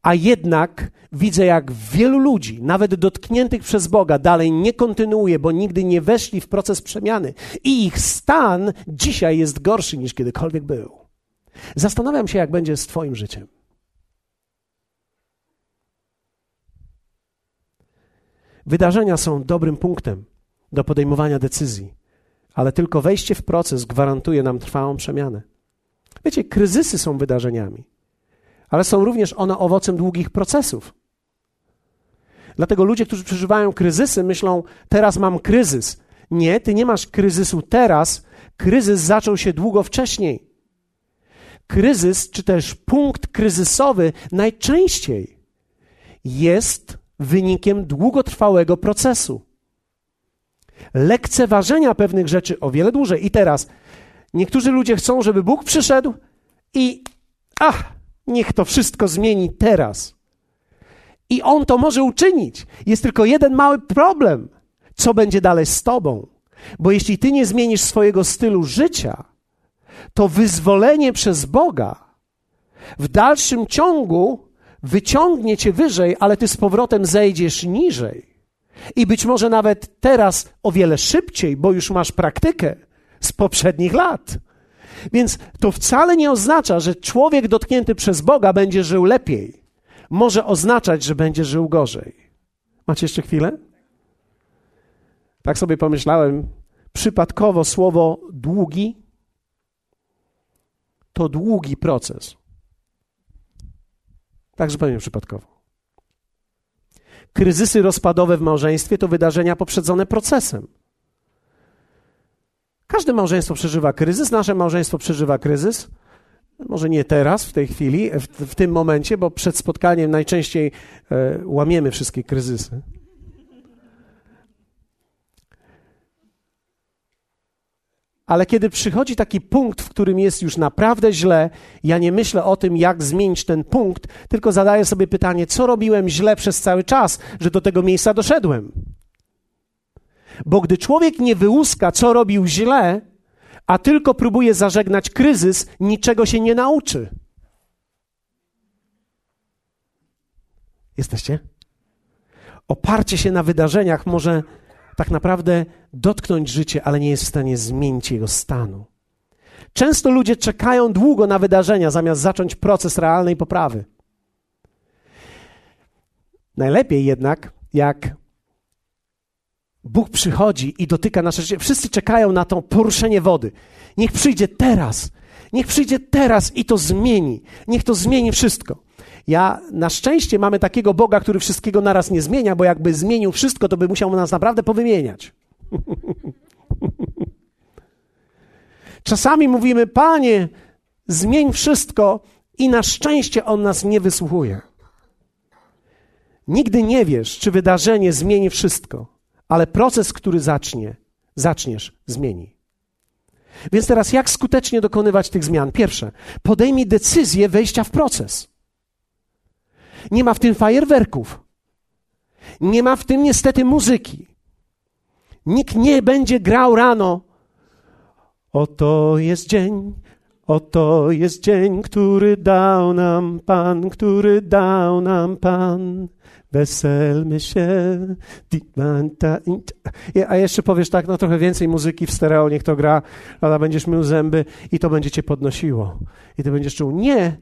A jednak widzę, jak wielu ludzi, nawet dotkniętych przez Boga, dalej nie kontynuuje, bo nigdy nie weszli w proces przemiany. I ich stan dzisiaj jest gorszy niż kiedykolwiek był. Zastanawiam się, jak będzie z Twoim życiem. Wydarzenia są dobrym punktem do podejmowania decyzji, ale tylko wejście w proces gwarantuje nam trwałą przemianę. Wiecie, kryzysy są wydarzeniami ale są również one owocem długich procesów. Dlatego ludzie, którzy przeżywają kryzysy, myślą: Teraz mam kryzys. Nie, ty nie masz kryzysu teraz. Kryzys zaczął się długo wcześniej. Kryzys, czy też punkt kryzysowy, najczęściej jest wynikiem długotrwałego procesu. Lekceważenia pewnych rzeczy o wiele dłużej. I teraz niektórzy ludzie chcą, żeby Bóg przyszedł i ach, Niech to wszystko zmieni teraz. I on to może uczynić. Jest tylko jeden mały problem. Co będzie dalej z tobą? Bo jeśli ty nie zmienisz swojego stylu życia, to wyzwolenie przez Boga w dalszym ciągu wyciągnie cię wyżej, ale ty z powrotem zejdziesz niżej. I być może nawet teraz o wiele szybciej, bo już masz praktykę z poprzednich lat. Więc to wcale nie oznacza, że człowiek dotknięty przez Boga będzie żył lepiej. Może oznaczać, że będzie żył gorzej. Macie jeszcze chwilę? Tak sobie pomyślałem, przypadkowo słowo długi to długi proces. Także powiem przypadkowo. Kryzysy rozpadowe w małżeństwie to wydarzenia poprzedzone procesem. Każde małżeństwo przeżywa kryzys, nasze małżeństwo przeżywa kryzys. Może nie teraz, w tej chwili, w, w tym momencie, bo przed spotkaniem najczęściej e, łamiemy wszystkie kryzysy. Ale kiedy przychodzi taki punkt, w którym jest już naprawdę źle, ja nie myślę o tym, jak zmienić ten punkt, tylko zadaję sobie pytanie, co robiłem źle przez cały czas, że do tego miejsca doszedłem. Bo gdy człowiek nie wyłuska, co robił źle, a tylko próbuje zażegnać kryzys, niczego się nie nauczy. Jesteście? Oparcie się na wydarzeniach może tak naprawdę dotknąć życie, ale nie jest w stanie zmienić jego stanu. Często ludzie czekają długo na wydarzenia, zamiast zacząć proces realnej poprawy. Najlepiej jednak, jak Bóg przychodzi i dotyka nasze życie. Wszyscy czekają na to poruszenie wody. Niech przyjdzie teraz. Niech przyjdzie teraz i to zmieni. Niech to zmieni wszystko. Ja na szczęście mamy takiego Boga, który wszystkiego naraz nie zmienia, bo jakby zmienił wszystko, to by musiał nas naprawdę powymieniać. Czasami mówimy, Panie, zmień wszystko, i na szczęście On nas nie wysłuchuje. Nigdy nie wiesz, czy wydarzenie zmieni wszystko, ale proces, który zacznie, zaczniesz, zmieni. Więc teraz jak skutecznie dokonywać tych zmian? Pierwsze, podejmij decyzję wejścia w proces. Nie ma w tym fajerwerków. Nie ma w tym niestety muzyki. Nikt nie będzie grał rano. Oto jest dzień, Oto jest dzień, który dał nam Pan, który dał nam Pan. Weselmy się. A jeszcze powiesz tak, no trochę więcej muzyki w stereo, niech to gra, ale będziesz mył zęby i to będzie cię podnosiło. I ty będziesz czuł, nie,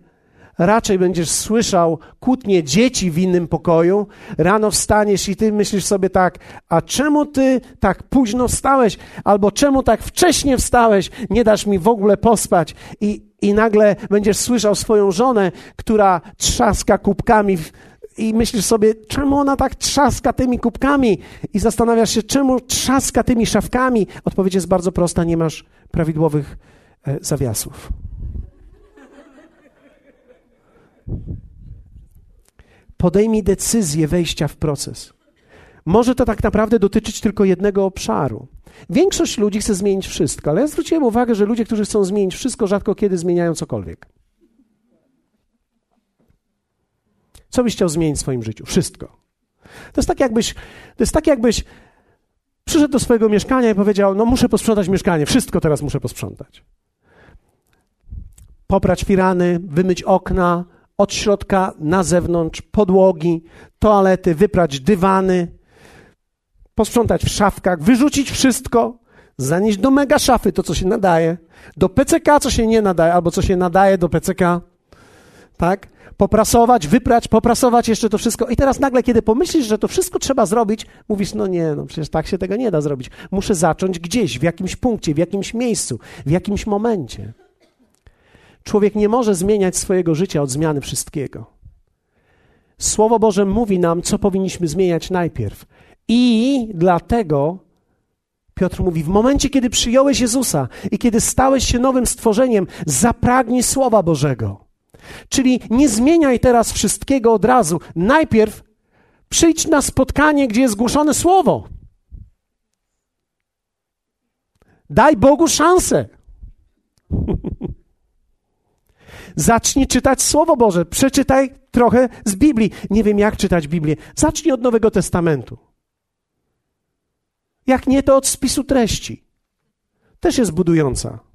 raczej będziesz słyszał kłótnie dzieci w innym pokoju. Rano wstaniesz i ty myślisz sobie tak, a czemu ty tak późno wstałeś? Albo czemu tak wcześnie wstałeś? Nie dasz mi w ogóle pospać. I, i nagle będziesz słyszał swoją żonę, która trzaska kubkami w, i myślisz sobie, czemu ona tak trzaska tymi kubkami? I zastanawiasz się, czemu trzaska tymi szafkami? Odpowiedź jest bardzo prosta: nie masz prawidłowych e, zawiasów. Podejmij decyzję wejścia w proces. Może to tak naprawdę dotyczyć tylko jednego obszaru. Większość ludzi chce zmienić wszystko, ale ja zwróciłem uwagę, że ludzie, którzy chcą zmienić wszystko, rzadko kiedy zmieniają cokolwiek. Co byś chciał zmienić w swoim życiu? Wszystko. To jest tak, jakbyś, to jest tak, jakbyś przyszedł do swojego mieszkania i powiedział: No, muszę posprzątać mieszkanie, wszystko teraz muszę posprzątać poprać firany, wymyć okna od środka na zewnątrz, podłogi, toalety, wyprać dywany, posprzątać w szafkach, wyrzucić wszystko, zanieść do mega szafy to, co się nadaje, do PCK, co się nie nadaje, albo co się nadaje do PCK, tak? Poprasować, wyprać, poprasować jeszcze to wszystko. I teraz nagle, kiedy pomyślisz, że to wszystko trzeba zrobić, mówisz, no nie, no przecież tak się tego nie da zrobić. Muszę zacząć gdzieś, w jakimś punkcie, w jakimś miejscu, w jakimś momencie. Człowiek nie może zmieniać swojego życia od zmiany wszystkiego. Słowo Boże mówi nam, co powinniśmy zmieniać najpierw. I dlatego Piotr mówi: W momencie, kiedy przyjąłeś Jezusa i kiedy stałeś się nowym stworzeniem, zapragnij Słowa Bożego. Czyli nie zmieniaj teraz wszystkiego od razu. Najpierw przyjdź na spotkanie, gdzie jest głoszone Słowo. Daj Bogu szansę. Zacznij czytać Słowo Boże, przeczytaj trochę z Biblii. Nie wiem, jak czytać Biblię. Zacznij od Nowego Testamentu. Jak nie, to od spisu treści. Też jest budująca.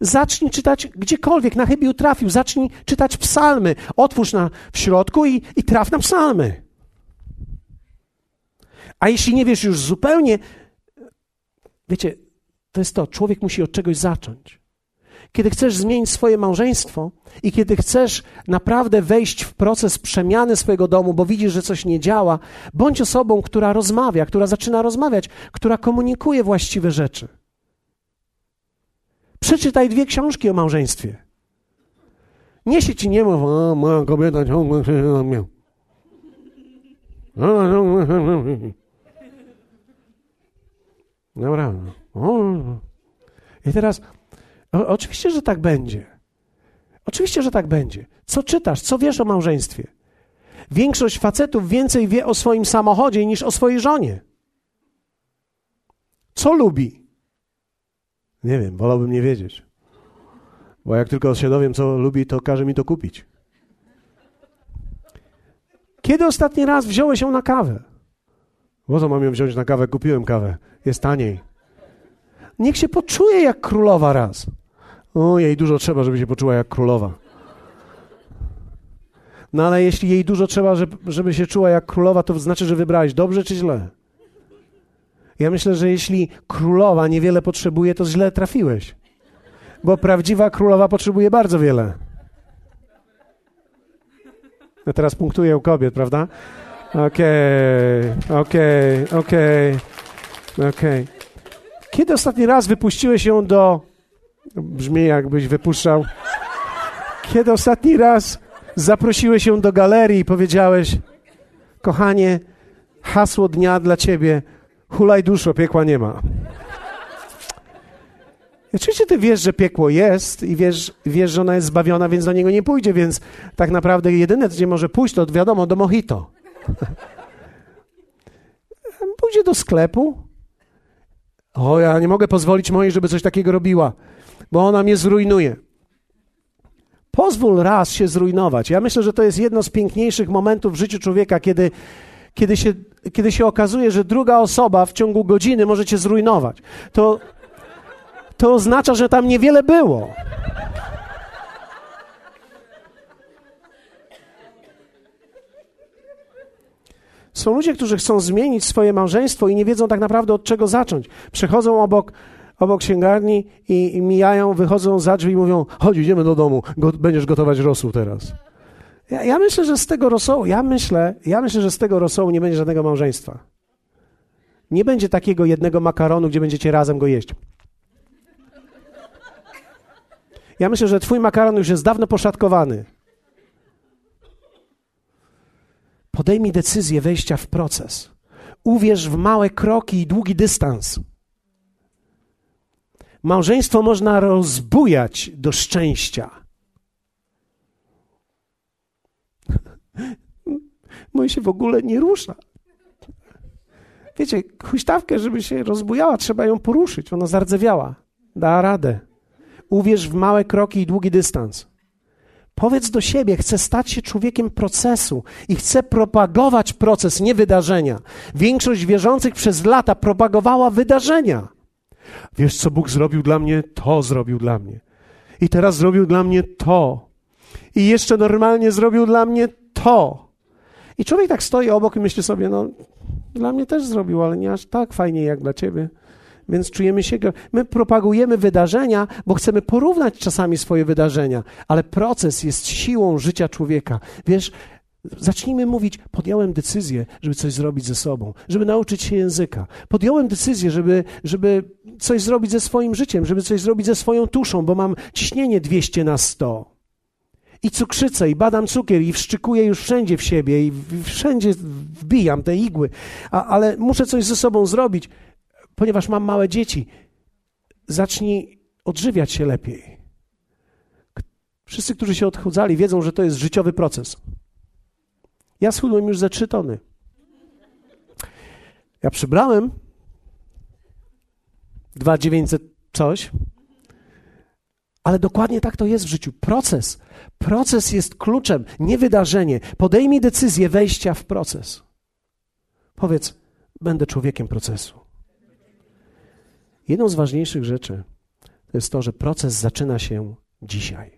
Zacznij czytać gdziekolwiek, na chybił trafił. Zacznij czytać psalmy. Otwórz na, w środku i, i traf na psalmy. A jeśli nie wiesz już zupełnie, wiecie, to jest to, człowiek musi od czegoś zacząć. Kiedy chcesz zmienić swoje małżeństwo i kiedy chcesz naprawdę wejść w proces przemiany swojego domu, bo widzisz, że coś nie działa, bądź osobą, która rozmawia, która zaczyna rozmawiać, która komunikuje właściwe rzeczy. Przeczytaj dwie książki o małżeństwie. Nie się ci nie mów, a moja kobieta ciągle się na mnie. Naprawdę. I teraz, o, oczywiście, że tak będzie. Oczywiście, że tak będzie. Co czytasz, co wiesz o małżeństwie? Większość facetów więcej wie o swoim samochodzie niż o swojej żonie. Co lubi? Nie wiem, wolałbym nie wiedzieć. Bo jak tylko się dowiem, co lubi, to każe mi to kupić. Kiedy ostatni raz wziąłeś ją na kawę? Po co mam ją wziąć na kawę? Kupiłem kawę. Jest taniej. Niech się poczuje jak królowa raz. O, jej dużo trzeba, żeby się poczuła jak królowa. No ale jeśli jej dużo trzeba, żeby się czuła jak królowa, to znaczy, że wybrałeś dobrze czy źle? Ja myślę, że jeśli królowa niewiele potrzebuje, to źle trafiłeś. Bo prawdziwa królowa potrzebuje bardzo wiele. Teraz punktuję u kobiet, prawda? Okej, okay, okej, okay, okej, okay, okej. Kiedy ostatni raz wypuściłeś ją do... Brzmi jakbyś wypuszczał. Kiedy ostatni raz zaprosiłeś ją do galerii i powiedziałeś kochanie, hasło dnia dla ciebie hulaj duszo, piekła nie ma. Oczywiście ty wiesz, że piekło jest i wiesz, wiesz, że ona jest zbawiona, więc do niego nie pójdzie, więc tak naprawdę jedyne, gdzie może pójść, to wiadomo, do Mojito. Pójdzie do sklepu. O, ja nie mogę pozwolić mojej, żeby coś takiego robiła, bo ona mnie zrujnuje. Pozwól raz się zrujnować. Ja myślę, że to jest jedno z piękniejszych momentów w życiu człowieka, kiedy, kiedy, się, kiedy się okazuje, że druga osoba w ciągu godziny może cię zrujnować. To, to oznacza, że tam niewiele było. Są ludzie, którzy chcą zmienić swoje małżeństwo i nie wiedzą tak naprawdę od czego zacząć. Przechodzą obok, obok księgarni i, i mijają, wychodzą za drzwi i mówią: Chodź, idziemy do domu, go, będziesz gotować rosół teraz. Ja, ja, myślę, że z tego rosołu, ja myślę, ja myślę, że z tego rosołu nie będzie żadnego małżeństwa. Nie będzie takiego jednego makaronu, gdzie będziecie razem go jeść. Ja myślę, że twój makaron już jest dawno poszatkowany. Podejmij decyzję wejścia w proces. Uwierz w małe kroki i długi dystans. Małżeństwo można rozbujać do szczęścia. Mój się w ogóle nie rusza. Wiecie, huśtawkę, żeby się rozbujała, trzeba ją poruszyć. Ona zardzewiała. Da radę. Uwierz w małe kroki i długi dystans. Powiedz do siebie, chcę stać się człowiekiem procesu i chcę propagować proces, nie wydarzenia. Większość wierzących przez lata propagowała wydarzenia. Wiesz, co Bóg zrobił dla mnie? To zrobił dla mnie. I teraz zrobił dla mnie to. I jeszcze normalnie zrobił dla mnie to. I człowiek tak stoi obok i myśli sobie, no, dla mnie też zrobił, ale nie aż tak fajnie jak dla ciebie więc czujemy się. My propagujemy wydarzenia, bo chcemy porównać czasami swoje wydarzenia, ale proces jest siłą życia człowieka. Wiesz, Zacznijmy mówić, podjąłem decyzję, żeby coś zrobić ze sobą, żeby nauczyć się języka. Podjąłem decyzję, żeby, żeby coś zrobić ze swoim życiem, żeby coś zrobić ze swoją tuszą, bo mam ciśnienie 200 na 100. I cukrzycę, i badam cukier, i wszczykuję już wszędzie w siebie, i wszędzie wbijam te igły, A, ale muszę coś ze sobą zrobić ponieważ mam małe dzieci, zacznij odżywiać się lepiej. Wszyscy, którzy się odchudzali, wiedzą, że to jest życiowy proces. Ja schudłem już ze trzy tony. Ja przybrałem 2900 coś, ale dokładnie tak to jest w życiu. Proces. Proces jest kluczem, nie wydarzenie. Podejmij decyzję wejścia w proces. Powiedz, będę człowiekiem procesu. Jedną z ważniejszych rzeczy to jest to, że proces zaczyna się dzisiaj.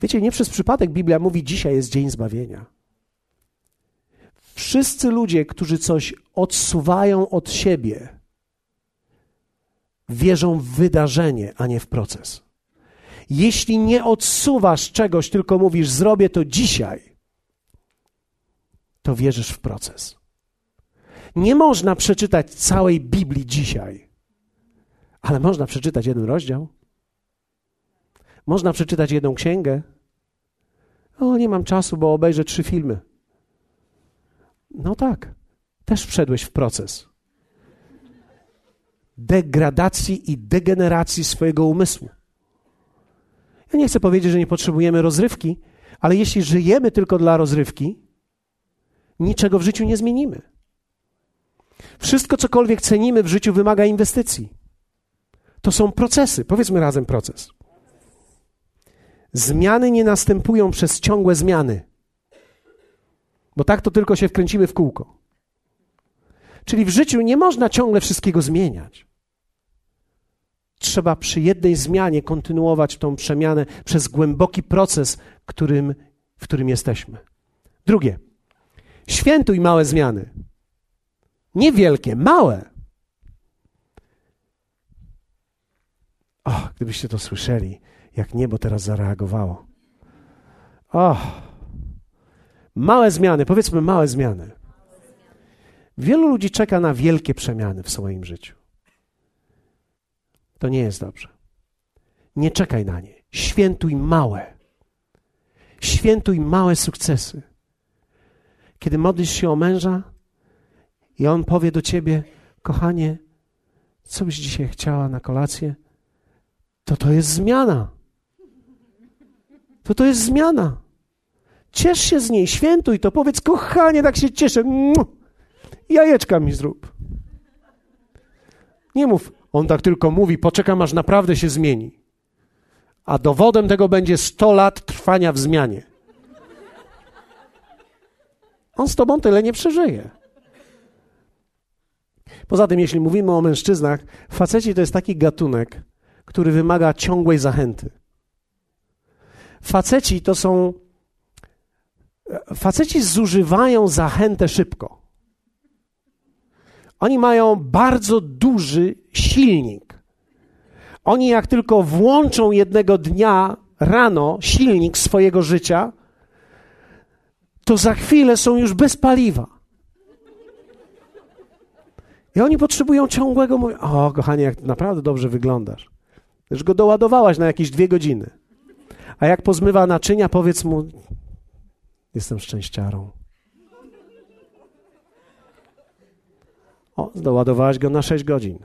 Wiecie, nie przez przypadek Biblia mówi: dzisiaj jest dzień zbawienia. Wszyscy ludzie, którzy coś odsuwają od siebie, wierzą w wydarzenie, a nie w proces. Jeśli nie odsuwasz czegoś, tylko mówisz: Zrobię to dzisiaj, to wierzysz w proces. Nie można przeczytać całej Biblii dzisiaj, ale można przeczytać jeden rozdział. Można przeczytać jedną księgę. O, nie mam czasu, bo obejrzę trzy filmy. No tak, też wszedłeś w proces degradacji i degeneracji swojego umysłu. Ja nie chcę powiedzieć, że nie potrzebujemy rozrywki, ale jeśli żyjemy tylko dla rozrywki, niczego w życiu nie zmienimy. Wszystko, cokolwiek cenimy w życiu, wymaga inwestycji. To są procesy. Powiedzmy razem proces. Zmiany nie następują przez ciągłe zmiany, bo tak to tylko się wkręcimy w kółko. Czyli w życiu nie można ciągle wszystkiego zmieniać. Trzeba przy jednej zmianie kontynuować tą przemianę przez głęboki proces, którym, w którym jesteśmy. Drugie, świętuj małe zmiany. Niewielkie, małe. O, gdybyście to słyszeli, jak niebo teraz zareagowało. O, Małe zmiany, powiedzmy małe zmiany. Wielu ludzi czeka na wielkie przemiany w swoim życiu. To nie jest dobrze. Nie czekaj na nie. Świętuj małe. Świętuj małe sukcesy. Kiedy modlisz się o męża i on powie do ciebie, kochanie, co byś dzisiaj chciała na kolację, to to jest zmiana. To to jest zmiana. Ciesz się z niej, świętuj to, powiedz, kochanie, tak się cieszę. Jajeczka mi zrób. Nie mów, on tak tylko mówi, poczekam aż naprawdę się zmieni. A dowodem tego będzie 100 lat trwania w zmianie. On z tobą tyle nie przeżyje. Poza tym, jeśli mówimy o mężczyznach, faceci to jest taki gatunek, który wymaga ciągłej zachęty. Faceci to są. Faceci zużywają zachętę szybko. Oni mają bardzo duży silnik. Oni, jak tylko włączą jednego dnia rano silnik swojego życia, to za chwilę są już bez paliwa. I oni potrzebują ciągłego mówienia. O, kochanie, jak naprawdę dobrze wyglądasz. Już go doładowałaś na jakieś dwie godziny. A jak pozmywa naczynia, powiedz mu: Jestem szczęściarą. O, doładowałaś go na 6 godzin.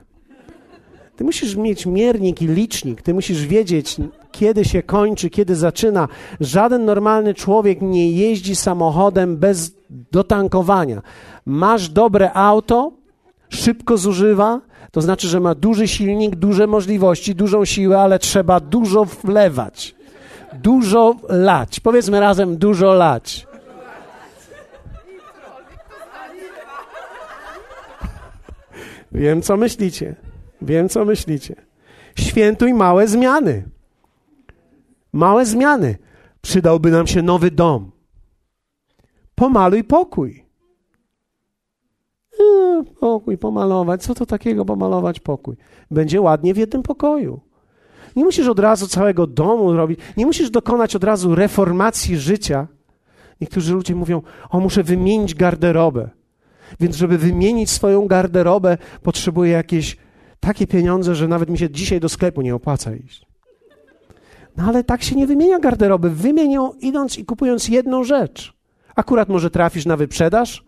Ty musisz mieć miernik i licznik, ty musisz wiedzieć, kiedy się kończy, kiedy zaczyna. Żaden normalny człowiek nie jeździ samochodem bez dotankowania. Masz dobre auto, szybko zużywa, to znaczy, że ma duży silnik, duże możliwości, dużą siłę, ale trzeba dużo wlewać. Dużo lać. Powiedzmy razem, dużo lać. Wiem, co myślicie. Wiem, co myślicie. Świętuj małe zmiany. Małe zmiany. Przydałby nam się nowy dom. Pomaluj pokój. Eee, pokój pomalować. Co to takiego pomalować pokój? Będzie ładnie w jednym pokoju. Nie musisz od razu całego domu robić. Nie musisz dokonać od razu reformacji życia. Niektórzy ludzie mówią: O, muszę wymienić garderobę. Więc, żeby wymienić swoją garderobę, potrzebuję jakieś takie pieniądze, że nawet mi się dzisiaj do sklepu nie opłaca iść. No ale tak się nie wymienia garderoby. Wymienią idąc i kupując jedną rzecz. Akurat może trafisz na wyprzedaż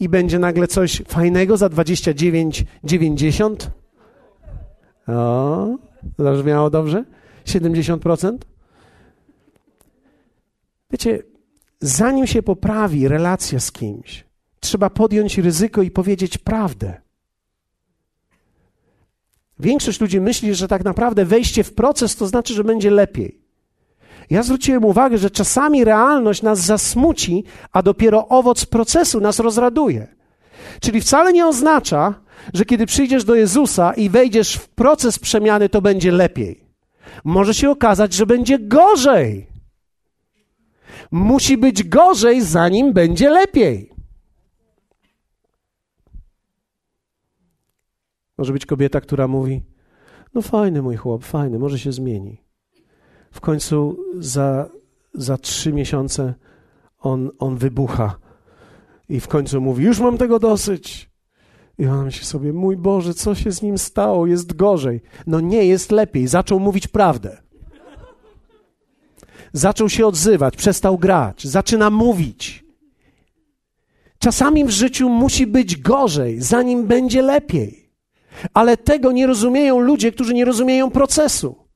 i będzie nagle coś fajnego za 29,90. O, zabrzmiało dobrze? 70%? Wiecie, zanim się poprawi relacja z kimś, trzeba podjąć ryzyko i powiedzieć prawdę. Większość ludzi myśli, że tak naprawdę wejście w proces to znaczy, że będzie lepiej. Ja zwróciłem uwagę, że czasami realność nas zasmuci, a dopiero owoc procesu nas rozraduje. Czyli wcale nie oznacza, że kiedy przyjdziesz do Jezusa i wejdziesz w proces przemiany, to będzie lepiej. Może się okazać, że będzie gorzej. Musi być gorzej, zanim będzie lepiej. Może być kobieta, która mówi: No fajny mój chłop, fajny, może się zmieni. W końcu za, za trzy miesiące on, on wybucha i w końcu mówi: Już mam tego dosyć. I ona myśli sobie: Mój Boże, co się z nim stało? Jest gorzej. No nie, jest lepiej. Zaczął mówić prawdę. Zaczął się odzywać, przestał grać, zaczyna mówić. Czasami w życiu musi być gorzej, zanim będzie lepiej. Ale tego nie rozumieją ludzie, którzy nie rozumieją procesu.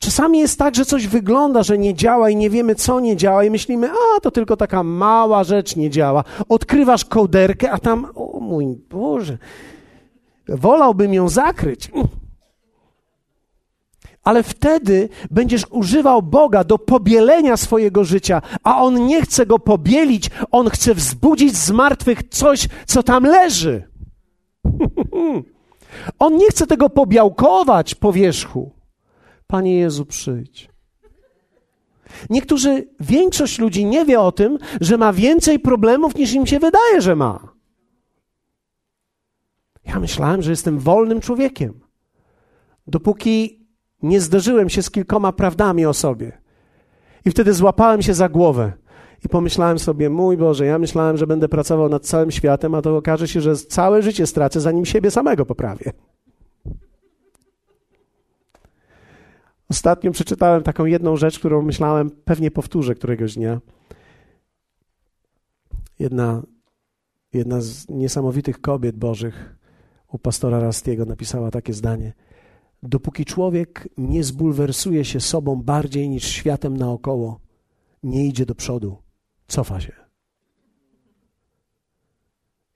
Czasami jest tak, że coś wygląda, że nie działa i nie wiemy, co nie działa, i myślimy, a to tylko taka mała rzecz nie działa. Odkrywasz kołderkę, a tam, o mój Boże, wolałbym ją zakryć. Ale wtedy będziesz używał Boga do pobielenia swojego życia, a On nie chce go pobielić, On chce wzbudzić z martwych coś, co tam leży. On nie chce tego pobiałkować po wierzchu. Panie Jezu, przyjdź. Niektórzy, większość ludzi nie wie o tym, że ma więcej problemów niż im się wydaje, że ma. Ja myślałem, że jestem wolnym człowiekiem, dopóki nie zderzyłem się z kilkoma prawdami o sobie. I wtedy złapałem się za głowę I pomyślałem sobie, mój Boże, ja myślałem, że będę pracował nad całym światem, a to okaże się, że całe życie stracę, zanim siebie samego poprawię. Ostatnio przeczytałem taką jedną rzecz, którą myślałem, pewnie powtórzę któregoś dnia. Jedna, jedna z niesamowitych kobiet bożych u pastora Rastiego napisała takie zdanie. Dopóki człowiek nie zbulwersuje się sobą bardziej niż światem naokoło, nie idzie do przodu, cofa się.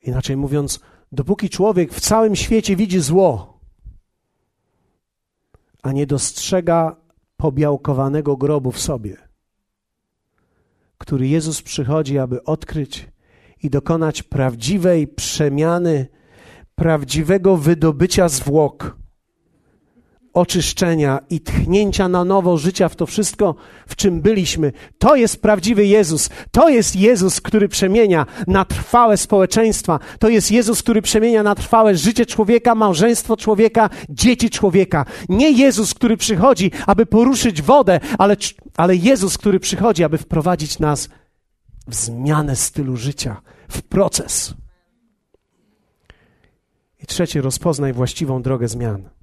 Inaczej mówiąc, dopóki człowiek w całym świecie widzi zło, a nie dostrzega pobiałkowanego grobu w sobie, który Jezus przychodzi, aby odkryć i dokonać prawdziwej przemiany, prawdziwego wydobycia zwłok oczyszczenia i tchnięcia na nowo życia w to wszystko, w czym byliśmy. To jest prawdziwy Jezus. To jest Jezus, który przemienia na trwałe społeczeństwa. To jest Jezus, który przemienia na trwałe życie człowieka, małżeństwo człowieka, dzieci człowieka. Nie Jezus, który przychodzi, aby poruszyć wodę, ale, ale Jezus, który przychodzi, aby wprowadzić nas w zmianę stylu życia, w proces. I trzecie, rozpoznaj właściwą drogę zmian.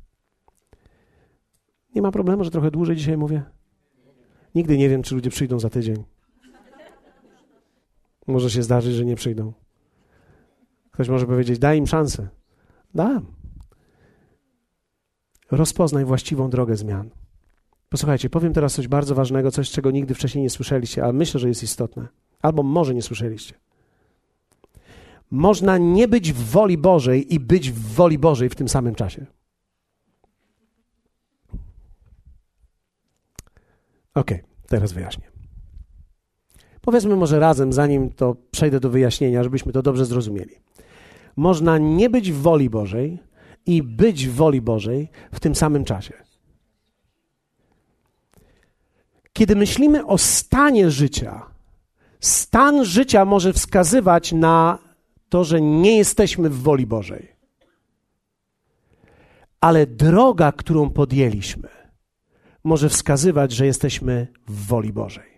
Nie ma problemu, że trochę dłużej dzisiaj mówię. Nigdy nie wiem, czy ludzie przyjdą za tydzień. Może się zdarzyć, że nie przyjdą. Ktoś może powiedzieć: daj im szansę. Dam. Rozpoznaj właściwą drogę zmian. Posłuchajcie, powiem teraz coś bardzo ważnego, coś, czego nigdy wcześniej nie słyszeliście, ale myślę, że jest istotne. Albo może nie słyszeliście. Można nie być w woli Bożej i być w woli Bożej w tym samym czasie. Ok, teraz wyjaśnię. Powiedzmy może razem, zanim to przejdę do wyjaśnienia, żebyśmy to dobrze zrozumieli. Można nie być w woli Bożej i być w woli Bożej w tym samym czasie. Kiedy myślimy o stanie życia, stan życia może wskazywać na to, że nie jesteśmy w woli Bożej. Ale droga, którą podjęliśmy, może wskazywać, że jesteśmy w woli Bożej.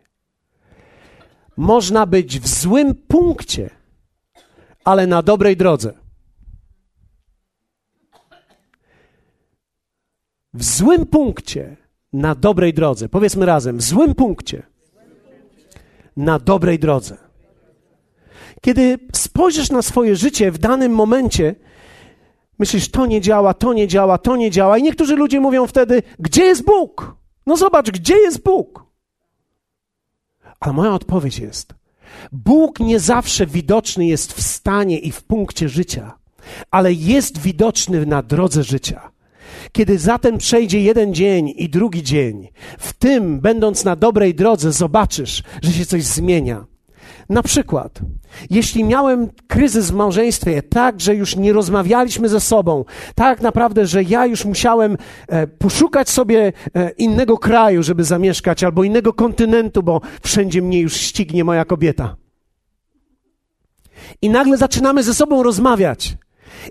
Można być w złym punkcie, ale na dobrej drodze. W złym punkcie, na dobrej drodze. Powiedzmy razem, w złym punkcie, na dobrej drodze. Kiedy spojrzysz na swoje życie w danym momencie, myślisz, to nie działa, to nie działa, to nie działa. I niektórzy ludzie mówią wtedy, gdzie jest Bóg? No zobacz, gdzie jest Bóg? Ale moja odpowiedź jest: Bóg nie zawsze widoczny jest w stanie i w punkcie życia, ale jest widoczny na drodze życia. Kiedy zatem przejdzie jeden dzień i drugi dzień, w tym, będąc na dobrej drodze, zobaczysz, że się coś zmienia. Na przykład, jeśli miałem kryzys w małżeństwie, tak, że już nie rozmawialiśmy ze sobą, tak naprawdę, że ja już musiałem e, poszukać sobie e, innego kraju, żeby zamieszkać, albo innego kontynentu, bo wszędzie mnie już ścignie moja kobieta. I nagle zaczynamy ze sobą rozmawiać.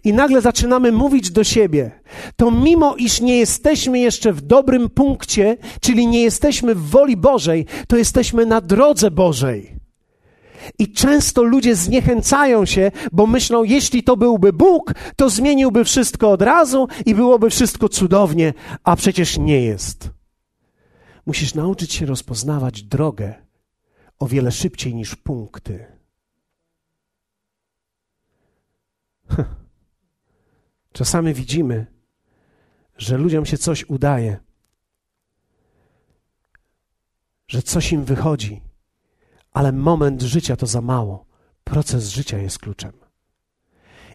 I nagle zaczynamy mówić do siebie, to mimo iż nie jesteśmy jeszcze w dobrym punkcie, czyli nie jesteśmy w woli Bożej, to jesteśmy na drodze Bożej. I często ludzie zniechęcają się, bo myślą, jeśli to byłby Bóg, to zmieniłby wszystko od razu i byłoby wszystko cudownie, a przecież nie jest. Musisz nauczyć się rozpoznawać drogę o wiele szybciej niż punkty. Czasami widzimy, że ludziom się coś udaje, że coś im wychodzi ale moment życia to za mało. Proces życia jest kluczem.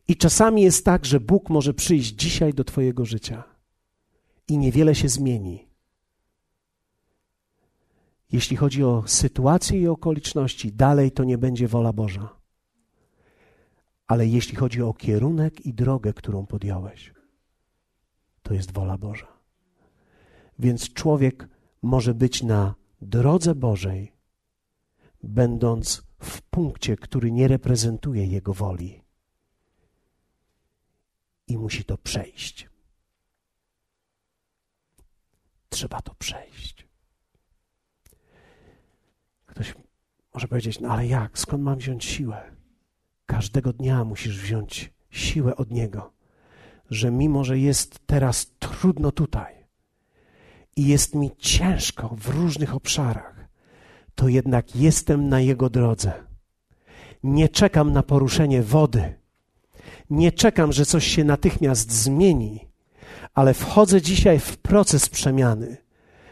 I czasami jest tak, że Bóg może przyjść dzisiaj do Twojego życia i niewiele się zmieni. Jeśli chodzi o sytuację i okoliczności, dalej to nie będzie wola Boża. Ale jeśli chodzi o kierunek i drogę, którą podjąłeś, to jest wola Boża. Więc człowiek może być na drodze Bożej, będąc w punkcie, który nie reprezentuje Jego woli. I musi to przejść. Trzeba to przejść. Ktoś Może powiedzieć, no ale jak? Skąd mam wziąć siłę? Każdego dnia musisz wziąć siłę od Niego, że mimo, że jest teraz trudno tutaj i jest mi ciężko w różnych obszarach, to jednak jestem na Jego drodze. Nie czekam na poruszenie wody. Nie czekam, że coś się natychmiast zmieni, ale wchodzę dzisiaj w proces przemiany,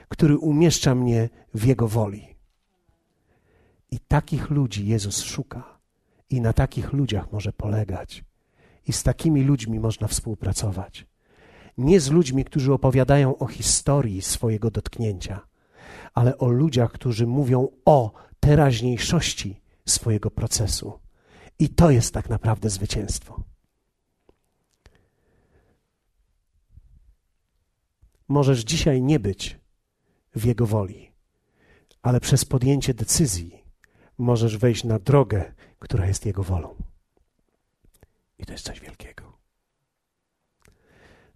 który umieszcza mnie w Jego woli. I takich ludzi Jezus szuka, i na takich ludziach może polegać, i z takimi ludźmi można współpracować. Nie z ludźmi, którzy opowiadają o historii swojego dotknięcia, ale o ludziach, którzy mówią o teraźniejszości swojego procesu. I to jest tak naprawdę zwycięstwo. Możesz dzisiaj nie być w Jego woli, ale przez podjęcie decyzji możesz wejść na drogę, która jest Jego wolą. I to jest coś wielkiego.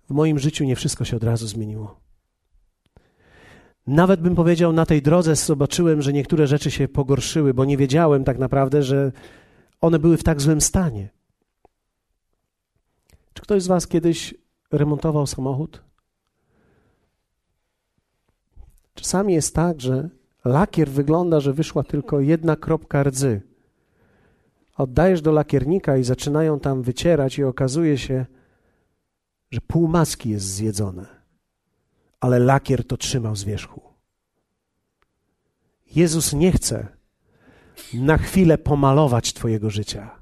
W moim życiu nie wszystko się od razu zmieniło. Nawet bym powiedział, na tej drodze zobaczyłem, że niektóre rzeczy się pogorszyły, bo nie wiedziałem tak naprawdę, że one były w tak złym stanie. Czy ktoś z Was kiedyś remontował samochód? Czasami jest tak, że lakier wygląda, że wyszła tylko jedna kropka rdzy. Oddajesz do lakiernika i zaczynają tam wycierać, i okazuje się, że pół maski jest zjedzone, ale lakier to trzymał z wierzchu. Jezus nie chce na chwilę pomalować Twojego życia.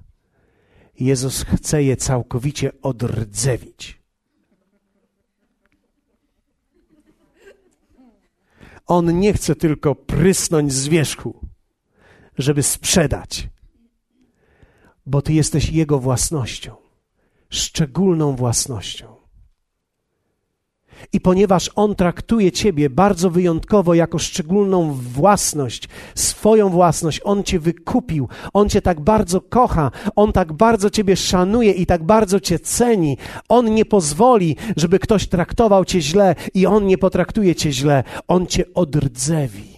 Jezus chce je całkowicie odrdzewić. On nie chce tylko prysnąć z wierzchu, żeby sprzedać, bo Ty jesteś Jego własnością, szczególną własnością. I ponieważ On traktuje Ciebie bardzo wyjątkowo jako szczególną własność, swoją własność, On Cię wykupił, On Cię tak bardzo kocha, On tak bardzo Ciebie szanuje i tak bardzo Cię ceni. On nie pozwoli, żeby ktoś traktował Cię źle i On nie potraktuje Cię źle. On Cię odrdzewi.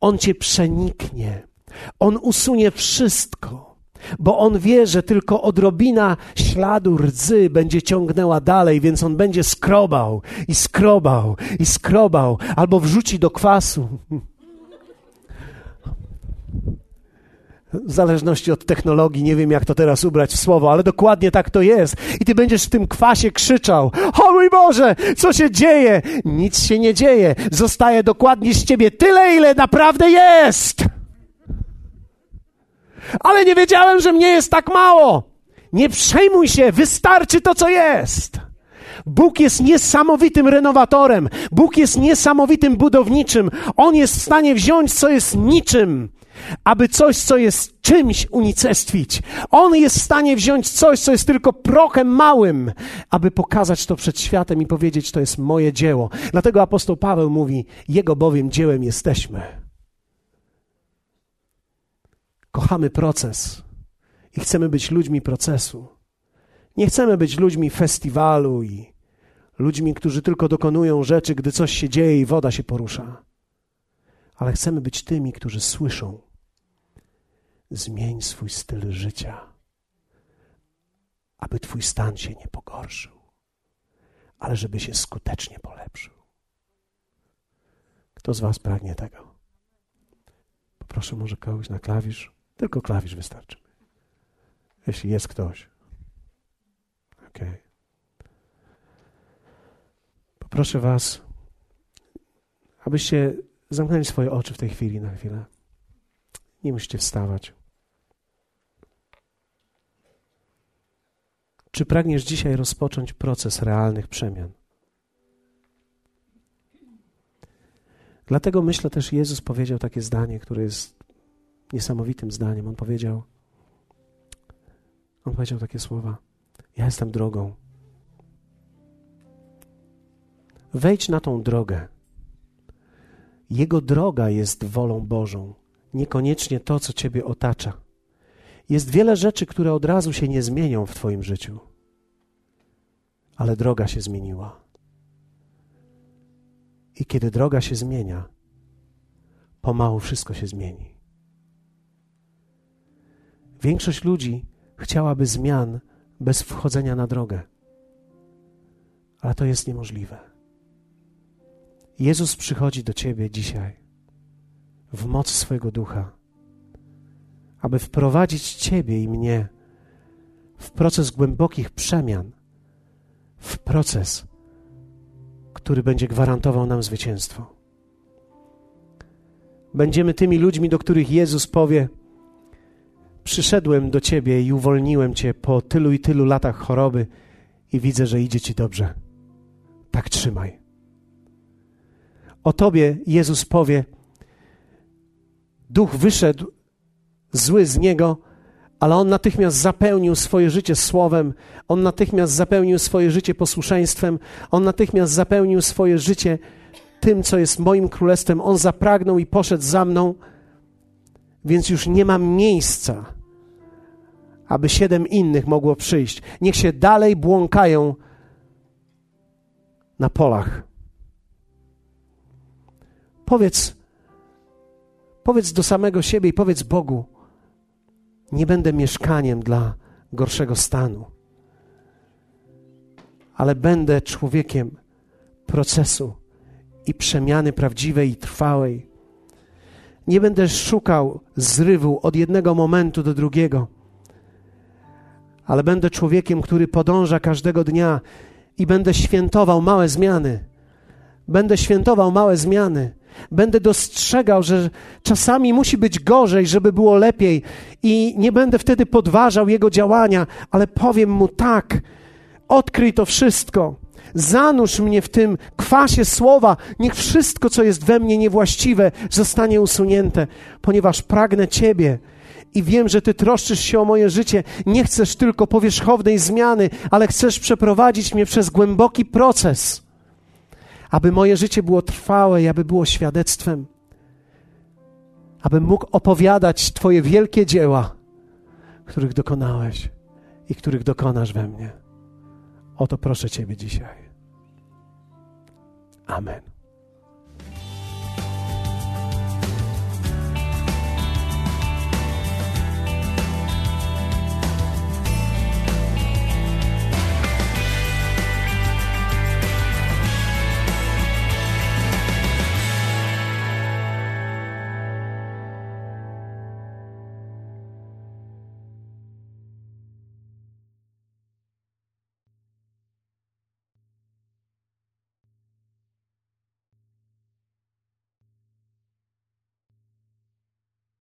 On Cię przeniknie. On usunie wszystko bo on wie, że tylko odrobina śladu rdzy będzie ciągnęła dalej, więc on będzie skrobał i skrobał i skrobał, albo wrzuci do kwasu. W zależności od technologii, nie wiem jak to teraz ubrać w słowo, ale dokładnie tak to jest. I ty będziesz w tym kwasie krzyczał: O mój Boże, co się dzieje? Nic się nie dzieje. Zostaje dokładnie z ciebie tyle, ile naprawdę jest ale nie wiedziałem, że mnie jest tak mało. Nie przejmuj się, wystarczy to, co jest. Bóg jest niesamowitym renowatorem. Bóg jest niesamowitym budowniczym. On jest w stanie wziąć, co jest niczym, aby coś, co jest czymś, unicestwić. On jest w stanie wziąć coś, co jest tylko prochem małym, aby pokazać to przed światem i powiedzieć, to jest moje dzieło. Dlatego apostoł Paweł mówi, Jego bowiem dziełem jesteśmy. Kochamy proces i chcemy być ludźmi procesu. Nie chcemy być ludźmi festiwalu i ludźmi, którzy tylko dokonują rzeczy, gdy coś się dzieje i woda się porusza. Ale chcemy być tymi, którzy słyszą: Zmień swój styl życia, aby Twój stan się nie pogorszył, ale żeby się skutecznie polepszył. Kto z Was pragnie tego? Poproszę może kogoś na klawisz. Tylko klawisz wystarczy. Jeśli jest ktoś. Ok. Poproszę Was, abyście zamknęli swoje oczy w tej chwili na chwilę. Nie musicie wstawać. Czy pragniesz dzisiaj rozpocząć proces realnych przemian? Dlatego myślę też, Jezus powiedział takie zdanie, które jest niesamowitym zdaniem. On powiedział, on powiedział takie słowa: Ja jestem drogą. Wejdź na tą drogę. Jego droga jest wolą Bożą, niekoniecznie to, co Ciebie otacza. Jest wiele rzeczy, które od razu się nie zmienią w Twoim życiu, ale droga się zmieniła. I kiedy droga się zmienia, pomału wszystko się zmieni. Większość ludzi chciałaby zmian bez wchodzenia na drogę, ale to jest niemożliwe. Jezus przychodzi do ciebie dzisiaj w mocy swojego ducha, aby wprowadzić ciebie i mnie w proces głębokich przemian, w proces, który będzie gwarantował nam zwycięstwo. Będziemy tymi ludźmi, do których Jezus powie: Przyszedłem do ciebie i uwolniłem cię po tylu i tylu latach choroby, i widzę, że idzie ci dobrze. Tak trzymaj. O tobie Jezus powie: Duch wyszedł zły z niego, ale on natychmiast zapełnił swoje życie słowem, on natychmiast zapełnił swoje życie posłuszeństwem, on natychmiast zapełnił swoje życie tym, co jest moim królestwem. On zapragnął i poszedł za mną, więc już nie mam miejsca, aby siedem innych mogło przyjść. Niech się dalej błąkają na polach. Powiedz, powiedz do samego siebie i powiedz Bogu: Nie będę mieszkaniem dla gorszego stanu, ale będę człowiekiem procesu i przemiany prawdziwej i trwałej. Nie będę szukał zrywu od jednego momentu do drugiego, ale będę człowiekiem, który podąża każdego dnia i będę świętował małe zmiany. Będę świętował małe zmiany. Będę dostrzegał, że czasami musi być gorzej, żeby było lepiej, i nie będę wtedy podważał jego działania, ale powiem mu tak: odkryj to wszystko. Zanurz mnie w tym kwasie słowa. Niech wszystko, co jest we mnie niewłaściwe, zostanie usunięte, ponieważ pragnę Ciebie i wiem, że Ty troszczysz się o moje życie. Nie chcesz tylko powierzchownej zmiany, ale chcesz przeprowadzić mnie przez głęboki proces, aby moje życie było trwałe i aby było świadectwem, abym mógł opowiadać Twoje wielkie dzieła, których dokonałeś i których dokonasz we mnie. O to proszę Ciebie dzisiaj. Amen.